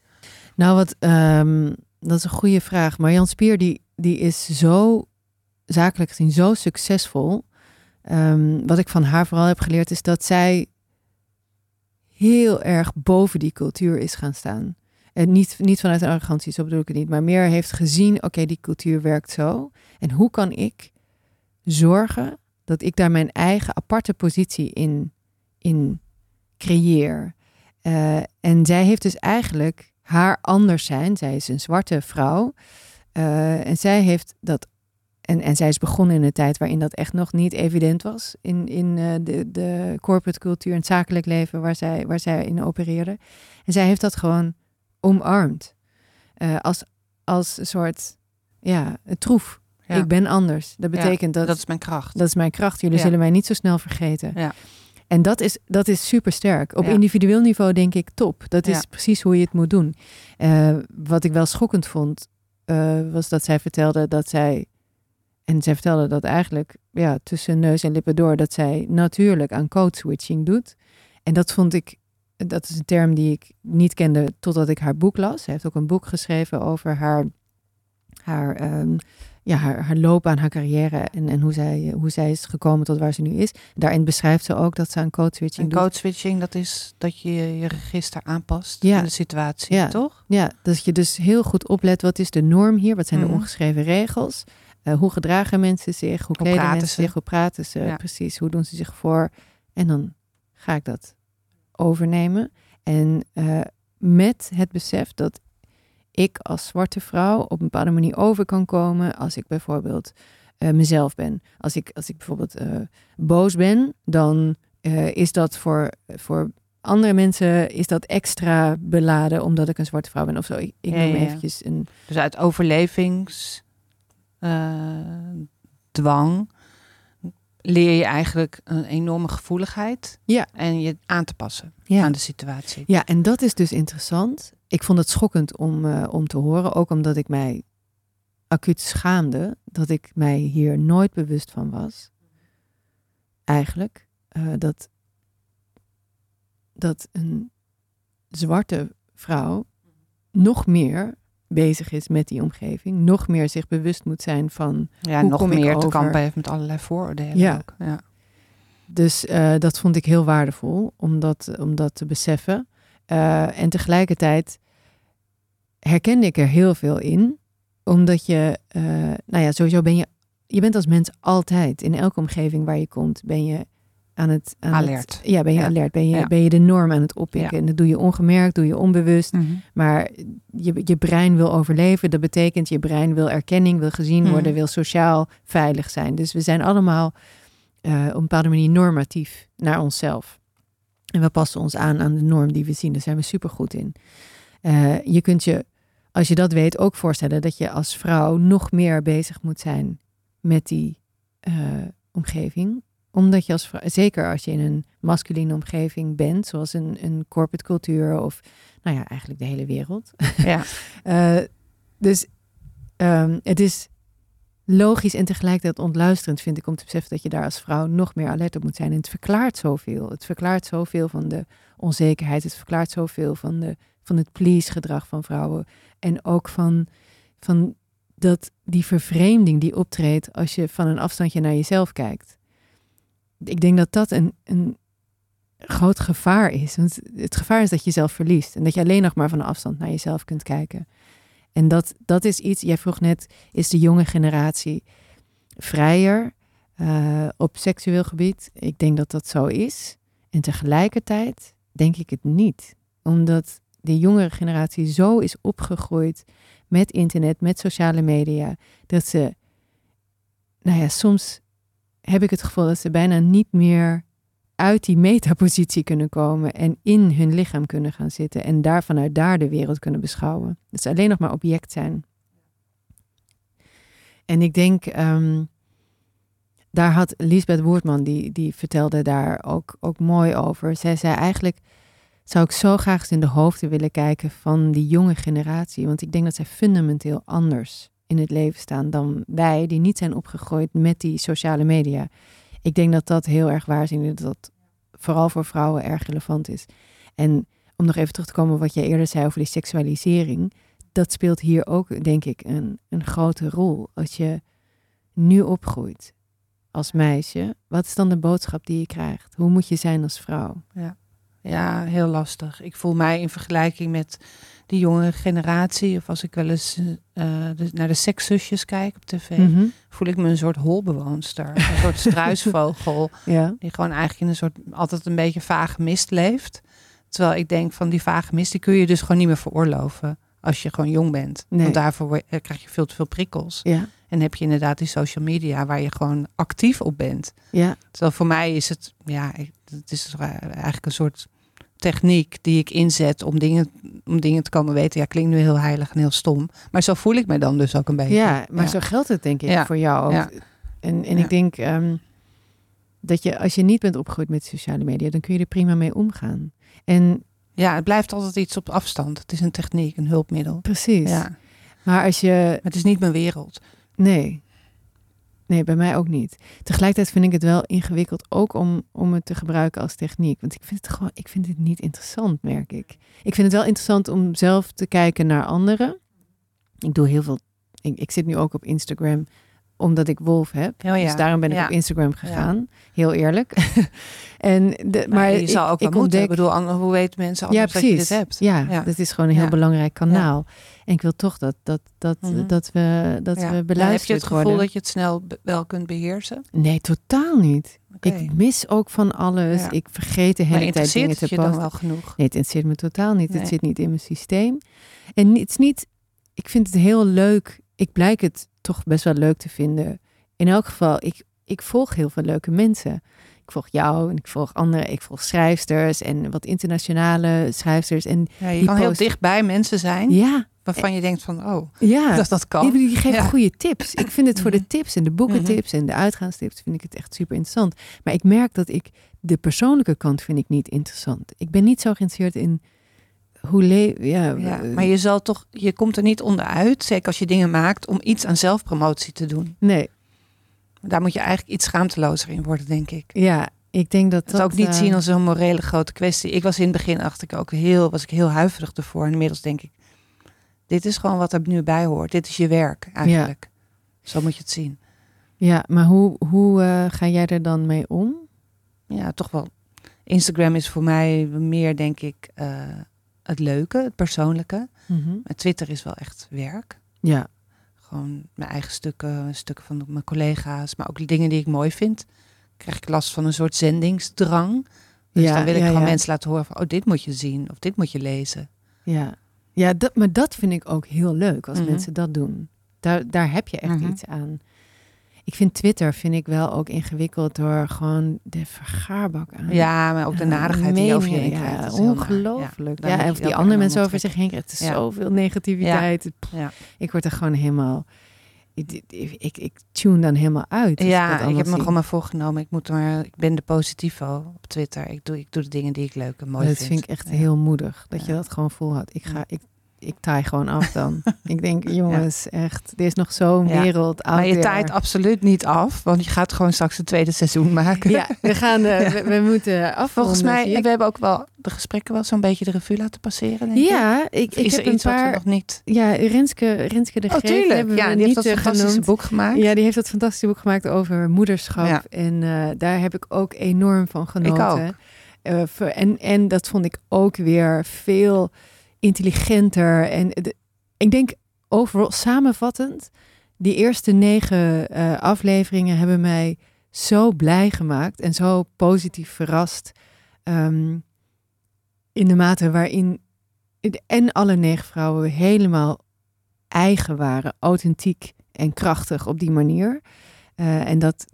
Speaker 1: Nou, wat, ehm, dat is een goede vraag. Marjan Spier, die, die is zo, zakelijk gezien, zo succesvol. Ehm, wat ik van haar vooral heb geleerd, is dat zij heel erg boven die cultuur is gaan staan. En niet, niet vanuit arrogantie, zo bedoel ik het niet, maar meer heeft gezien, oké, die cultuur werkt zo. En hoe kan ik zorgen dat ik daar mijn eigen aparte positie in, in creëer? Eh, en zij heeft dus eigenlijk haar anders zijn. Zij is een zwarte vrouw. Eh, en zij heeft dat. En, en zij is begonnen in een tijd waarin dat echt nog niet evident was. In, in eh, de, de corporate cultuur en het zakelijk leven waar zij, waar zij in opereerde. En zij heeft dat gewoon omarmd. Eh, als, als een soort, ja, een troef.
Speaker 4: Ja.
Speaker 1: Ik ben anders. Dat
Speaker 4: Ja,
Speaker 1: betekent dat,
Speaker 4: Dat is mijn kracht.
Speaker 1: dat is mijn kracht. Jullie
Speaker 4: Ja.
Speaker 1: zullen mij niet zo snel vergeten.
Speaker 4: Ja.
Speaker 1: En dat is, dat is super sterk. Op
Speaker 4: Ja.
Speaker 1: individueel niveau denk ik top. Dat is
Speaker 4: Ja.
Speaker 1: precies hoe je het moet doen. Eh, wat ik wel schokkend vond, was dat zij vertelde dat zij. En zij vertelde dat eigenlijk ja, tussen neus en lippen door, dat zij natuurlijk aan code switching doet. En dat vond ik, dat is een term die ik niet kende totdat ik haar boek las. Zij heeft ook een boek geschreven over haar, haar, ehm, ja, haar, haar loopbaan, haar carrière en, en hoe, zij, hoe zij is gekomen tot waar ze nu is. Daarin beschrijft ze ook dat ze aan code switching
Speaker 4: En
Speaker 1: doet.
Speaker 4: code switching, dat is dat je je register aanpast
Speaker 1: Ja.
Speaker 4: aan de situatie,
Speaker 1: Ja.
Speaker 4: toch?
Speaker 1: Ja, dat je dus heel goed oplet, wat is de norm hier? Wat zijn
Speaker 4: Mhm.
Speaker 1: de ongeschreven regels? Eh, hoe gedragen mensen zich? Hoe kleden mensen
Speaker 4: ze?
Speaker 1: zich? Hoe praten ze?
Speaker 4: Ja.
Speaker 1: Precies, hoe doen ze zich voor? En dan ga ik dat overnemen. En eh, met het besef dat ik als zwarte vrouw op een bepaalde manier over kan komen als ik bijvoorbeeld eh, mezelf ben. Als ik, als ik bijvoorbeeld boos ben, dan is dat voor, voor andere mensen is dat extra beladen omdat ik een zwarte vrouw ben of zo. Ik, ik
Speaker 4: Ja,
Speaker 1: noem
Speaker 4: ja,
Speaker 1: eventjes een...
Speaker 4: Dus uit overlevings dwang leer je eigenlijk een enorme gevoeligheid
Speaker 1: Ja.
Speaker 4: en je aan te passen
Speaker 1: Ja.
Speaker 4: aan de situatie.
Speaker 1: Ja, en dat is dus interessant. Ik vond het schokkend om, eh, om te horen, ook omdat ik mij acuut schaamde dat ik mij hier nooit bewust van was. Eigenlijk, eh, dat, dat een zwarte vrouw nog meer bezig is met die omgeving, nog meer zich bewust moet zijn van.
Speaker 4: Ja,
Speaker 1: Hoe
Speaker 4: nog
Speaker 1: kom ik
Speaker 4: meer te kampen heeft met allerlei vooroordelen
Speaker 1: Ja.
Speaker 4: ook. Ja.
Speaker 1: Dus eh, dat vond ik heel waardevol om dat, om dat te beseffen. Eh, en tegelijkertijd herkende ik er heel veel in, omdat je, eh, nou ja, sowieso ben je, je bent als mens altijd, in elke omgeving waar je komt, ben je aan het... Aan
Speaker 4: Alert.
Speaker 1: Het, ja, ben je
Speaker 4: Ja.
Speaker 1: alert. Ben je,
Speaker 4: Ja.
Speaker 1: ben je de norm aan het oppikken. En dat doe je ongemerkt, doe je onbewust.
Speaker 4: Mhm.
Speaker 1: Maar je, je brein wil overleven. Dat betekent je brein wil erkenning, wil gezien
Speaker 4: Mhm.
Speaker 1: worden, wil sociaal veilig zijn. Dus we zijn allemaal eh, op een bepaalde manier normatief naar onszelf. En we passen ons aan aan de norm die we zien. Daar zijn we supergoed in. Eh, je kunt je, als je dat weet, ook voorstellen dat je als vrouw nog meer bezig moet zijn met die eh, omgeving. Omdat je als vrouw, zeker als je in een masculine omgeving bent, zoals een, een corporate cultuur of nou ja, eigenlijk de hele wereld.
Speaker 4: Ja.
Speaker 1: Eh, dus ehm, het is logisch en tegelijkertijd ontluisterend, vind ik, om te beseffen dat je daar als vrouw nog meer alert op moet zijn. En het verklaart zoveel. Het verklaart zoveel van de onzekerheid. Het verklaart zoveel van, de, van het please-gedrag van vrouwen. En ook van, van dat, die vervreemding die optreedt als je van een afstandje naar jezelf kijkt. Ik denk dat dat een, een groot gevaar is. Want het gevaar is dat je jezelf verliest. En dat je alleen nog maar van afstand naar jezelf kunt kijken. En dat, dat is iets, jij vroeg net, is de jonge generatie vrijer eh, op seksueel gebied? Ik denk dat dat zo is. En tegelijkertijd denk ik het niet. Omdat de jongere generatie zo is opgegroeid met internet, met sociale media, dat ze, nou ja, soms heb ik het gevoel dat ze bijna niet meer uit die metapositie kunnen komen en in hun lichaam kunnen gaan zitten en daar vanuit daar de wereld kunnen beschouwen. Dat ze alleen nog maar object zijn. En ik denk, ehm, daar had Lisbeth Woertman, die, die vertelde daar ook, ook mooi over. Zij zei eigenlijk, zou ik zo graag eens in de hoofden willen kijken van die jonge generatie. Want ik denk dat zij fundamenteel anders in het leven staan dan wij, die niet zijn opgegroeid met die sociale media. Ik denk dat dat heel erg waar is dat vooral voor vrouwen erg relevant is. En om nog even terug te komen wat jij eerder zei over die seksualisering, dat speelt hier ook, denk ik, een, een grote rol. Als je nu opgroeit als meisje, wat is dan de boodschap die je krijgt? Hoe moet je zijn als vrouw?
Speaker 4: Ja, heel lastig. Ik voel mij in vergelijking met die jonge generatie, of als ik wel eens eh, de- naar de sekszusjes kijk op tv,
Speaker 1: Mhm.
Speaker 4: voel ik me een soort holbewoonster. Een soort struisvogel,
Speaker 1: Ja,
Speaker 4: die gewoon eigenlijk in een soort, altijd een beetje vage mist leeft. Terwijl ik denk van die vage mist, die kun je dus gewoon niet meer veroorloven als je gewoon jong bent.
Speaker 1: Nee.
Speaker 4: Want daarvoor eh, krijg je veel te veel prikkels.
Speaker 1: ja,
Speaker 4: En heb je inderdaad die social media waar je gewoon actief op bent.
Speaker 1: ja,
Speaker 4: Terwijl voor mij is het, ja, het is toch eigenlijk een soort techniek die ik inzet om dingen, om dingen te komen weten. Ja, klinkt nu heel heilig en heel stom. Maar zo voel ik me dan dus ook een beetje.
Speaker 1: ja, maar zo geldt het denk ik
Speaker 4: Ja.
Speaker 1: voor jou ook.
Speaker 4: Ja.
Speaker 1: En, en ik denk ehm, dat je, als je niet bent opgegroeid met sociale media, dan kun je er prima mee omgaan. En
Speaker 4: Ja, het blijft altijd iets op afstand. Het is een techniek, een hulpmiddel.
Speaker 1: precies.
Speaker 4: Ja,
Speaker 1: Maar als je,
Speaker 4: maar het is niet mijn wereld.
Speaker 1: Nee. Nee, bij mij ook niet. Tegelijkertijd vind ik het wel ingewikkeld ook om, om het te gebruiken als techniek. Want ik vind het gewoon, ik vind het niet interessant, merk ik. Ik vind het wel interessant om zelf te kijken naar anderen. Ik doe heel veel. Ik, ik zit nu ook op Instagram omdat ik Wolf heb.
Speaker 4: Oh ja,
Speaker 1: Dus daarom ben ik
Speaker 4: ja.
Speaker 1: op Instagram gegaan. Heel eerlijk. en de, maar
Speaker 4: je
Speaker 1: ik,
Speaker 4: zou ook wel moeten. Ik bedoel, hoe weten mensen
Speaker 1: ja,
Speaker 4: anders dat je dit hebt?
Speaker 1: Ja, dat is gewoon een heel belangrijk kanaal. En ik wil toch dat, dat, dat,
Speaker 4: Mhm.
Speaker 1: dat we, dat we beluisterd
Speaker 4: heb je het gevoel
Speaker 1: worden.
Speaker 4: dat je het snel wel kunt beheersen?
Speaker 1: Nee, totaal niet. Ik mis ook van alles. Ik vergeet de hele tijd dingen te
Speaker 4: het je dan wel genoeg?
Speaker 1: Nee, het interesseert me totaal niet.
Speaker 4: Nee.
Speaker 1: Het zit niet in mijn systeem. En het is niet... Ik vind het heel leuk. Ik blijk het toch best wel leuk te vinden. In elk geval, ik, ik volg heel veel leuke mensen. Ik volg jou en ik volg anderen. Ik volg schrijfsters en wat internationale schrijfsters. En
Speaker 4: Ja, je
Speaker 1: Die
Speaker 4: kan heel dichtbij mensen zijn
Speaker 1: ja,
Speaker 4: waarvan je denkt van, oh,
Speaker 1: ja.
Speaker 4: dat dat kan.
Speaker 1: Die, die geven
Speaker 4: Ja.
Speaker 1: goede tips. Ik vind het voor de
Speaker 4: Mhm.
Speaker 1: tips en de boekentips en de uitgaanstips vind ik het echt super interessant. Maar ik merk dat ik de persoonlijke kant vind ik niet interessant. Ik ben niet zo geïnteresseerd in hoe le ja,
Speaker 4: Ja, maar je zal toch, je komt er niet onderuit, zeker als je dingen maakt, om iets aan zelfpromotie te doen.
Speaker 1: nee,
Speaker 4: Daar moet je eigenlijk iets schaamtelozer in worden, denk ik.
Speaker 1: ja, ik denk dat dat
Speaker 4: ook niet
Speaker 1: eh,
Speaker 4: zien als een morele grote kwestie. Ik was in het begin dacht ik ook heel, was ik heel huiverig ervoor. En inmiddels denk ik, dit is gewoon wat er nu bij hoort. Dit is je werk eigenlijk. Zo moet je het zien.
Speaker 1: Ja, maar hoe, hoe eh, ga jij er dan mee om?
Speaker 4: Ja, toch wel. Instagram is voor mij meer, denk ik, eh, het leuke, het persoonlijke. Maar Twitter is wel echt werk.
Speaker 1: Ja,
Speaker 4: Gewoon mijn eigen stukken, stukken van mijn collega's, maar ook de dingen die ik mooi vind. krijg ik last van een soort zendingsdrang. Dus
Speaker 1: Ja,
Speaker 4: dan wil ik
Speaker 1: ja,
Speaker 4: gewoon
Speaker 1: ja.
Speaker 4: mensen laten horen van, oh, dit moet je zien of dit moet je lezen.
Speaker 1: Ja, ja dat, maar dat vind ik ook heel leuk als
Speaker 4: Mhm.
Speaker 1: mensen dat doen. Daar, daar heb je echt
Speaker 4: Mhm.
Speaker 1: iets aan. Ik vind Twitter vind ik wel ook ingewikkeld door gewoon de vergaarbak aan.
Speaker 4: Ja, maar ook de nadigheid die je over je heen krijgt.
Speaker 1: Ongelooflijk. Ja, en of die andere
Speaker 4: de
Speaker 1: mensen over zich heen krijgen. Het is
Speaker 4: Ja.
Speaker 1: zoveel negativiteit. Ik word er gewoon helemaal... Ik, ik, tune dan helemaal uit. dat
Speaker 4: Ja, ik heb me gewoon maar voorgenomen. Ik, moet maar, ik ben de positivo op Twitter. Ik doe, ik doe de dingen die ik leuk en mooi
Speaker 1: dat
Speaker 4: vind.
Speaker 1: vind ik echt heel moedig. Dat je dat gewoon volhoudt. Ik ga... Ik, ik taai gewoon af dan. ik denk, jongens, echt, er is nog zo'n
Speaker 4: Ja.
Speaker 1: wereld out
Speaker 4: Maar je taait absoluut niet af, want je gaat gewoon straks het tweede seizoen maken.
Speaker 1: Ja, we gaan, eh, we, we moeten afronden.
Speaker 4: Volgens mij,
Speaker 1: ik.
Speaker 4: we hebben ook wel de gesprekken wel zo'n beetje de revue laten passeren. Denk ik.
Speaker 1: Ja, ik, ik
Speaker 4: is
Speaker 1: heb
Speaker 4: er iets
Speaker 1: een
Speaker 4: wat we
Speaker 1: paar...
Speaker 4: nog niet...
Speaker 1: Ja, Renske, Renske de
Speaker 4: Oh,
Speaker 1: hebben
Speaker 4: Ja,
Speaker 1: we
Speaker 4: die heeft dat
Speaker 1: eh,
Speaker 4: fantastische
Speaker 1: genoemd.
Speaker 4: boek gemaakt.
Speaker 1: Ja, die heeft dat fantastische boek gemaakt over moederschap.
Speaker 4: Ja.
Speaker 1: En eh, daar heb ik ook enorm van genoten.
Speaker 4: ook.
Speaker 1: Eh, voor- en, en dat vond ik ook weer veel intelligenter. En ik denk overal samenvattend, die eerste negen eh, afleveringen hebben mij zo blij gemaakt en zo positief verrast. Ehm, in de mate waarin en alle negen vrouwen helemaal eigen waren, authentiek en krachtig op die manier. Eh, en dat,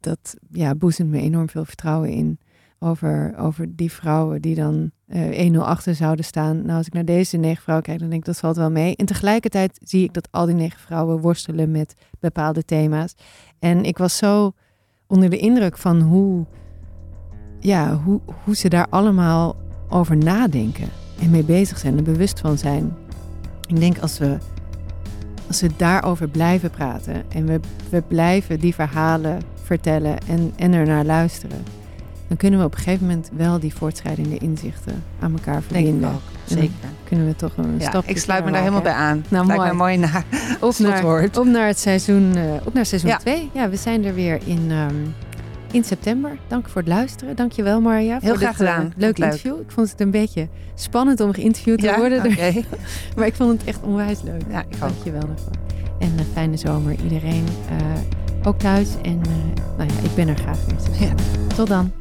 Speaker 1: dat ja, boezemt me enorm veel vertrouwen in over, over die vrouwen die dan eh 1-0 achter zouden staan. Nou, als ik naar deze negen vrouwen kijk, dan denk ik dat valt wel mee. En tegelijkertijd zie ik dat al die negen vrouwen worstelen met bepaalde thema's. En ik was zo onder de indruk van hoe, ja, hoe, hoe ze daar allemaal over nadenken en mee bezig zijn en bewust van zijn. Ik denk als we, als we daarover blijven praten en we, we blijven die verhalen vertellen en, en er naar luisteren, dan kunnen we op een gegeven moment wel die voortschrijdende inzichten aan elkaar
Speaker 4: Denk ik
Speaker 1: verbinden.
Speaker 4: ook.
Speaker 1: En dan
Speaker 4: Zeker.
Speaker 1: Kunnen we toch een
Speaker 4: Ja,
Speaker 1: stapje
Speaker 4: ik sluit me daar helemaal bij aan.
Speaker 1: Nou,
Speaker 4: Lijkt
Speaker 1: mooi.
Speaker 4: me mooi na
Speaker 1: Op naar, op naar het seizoen, eh, op naar seizoen
Speaker 4: Ja.
Speaker 1: 2. Ja. we zijn er weer in, ehm, in september. Dank voor het luisteren. Dank je wel, Marja.
Speaker 4: Heel
Speaker 1: voor
Speaker 4: graag
Speaker 1: dit, eh,
Speaker 4: gedaan.
Speaker 1: leuk
Speaker 4: Leuk.
Speaker 1: interview. Ik vond het een beetje spannend om geïnterviewd te
Speaker 4: Ja?
Speaker 1: worden. Maar ik vond het echt onwijs leuk.
Speaker 4: Ja, ik ook.
Speaker 1: Dank je wel daarvoor. En een fijne zomer iedereen. eh, ook thuis. En eh, nou ja, ik ben er graag weer. Tot dan.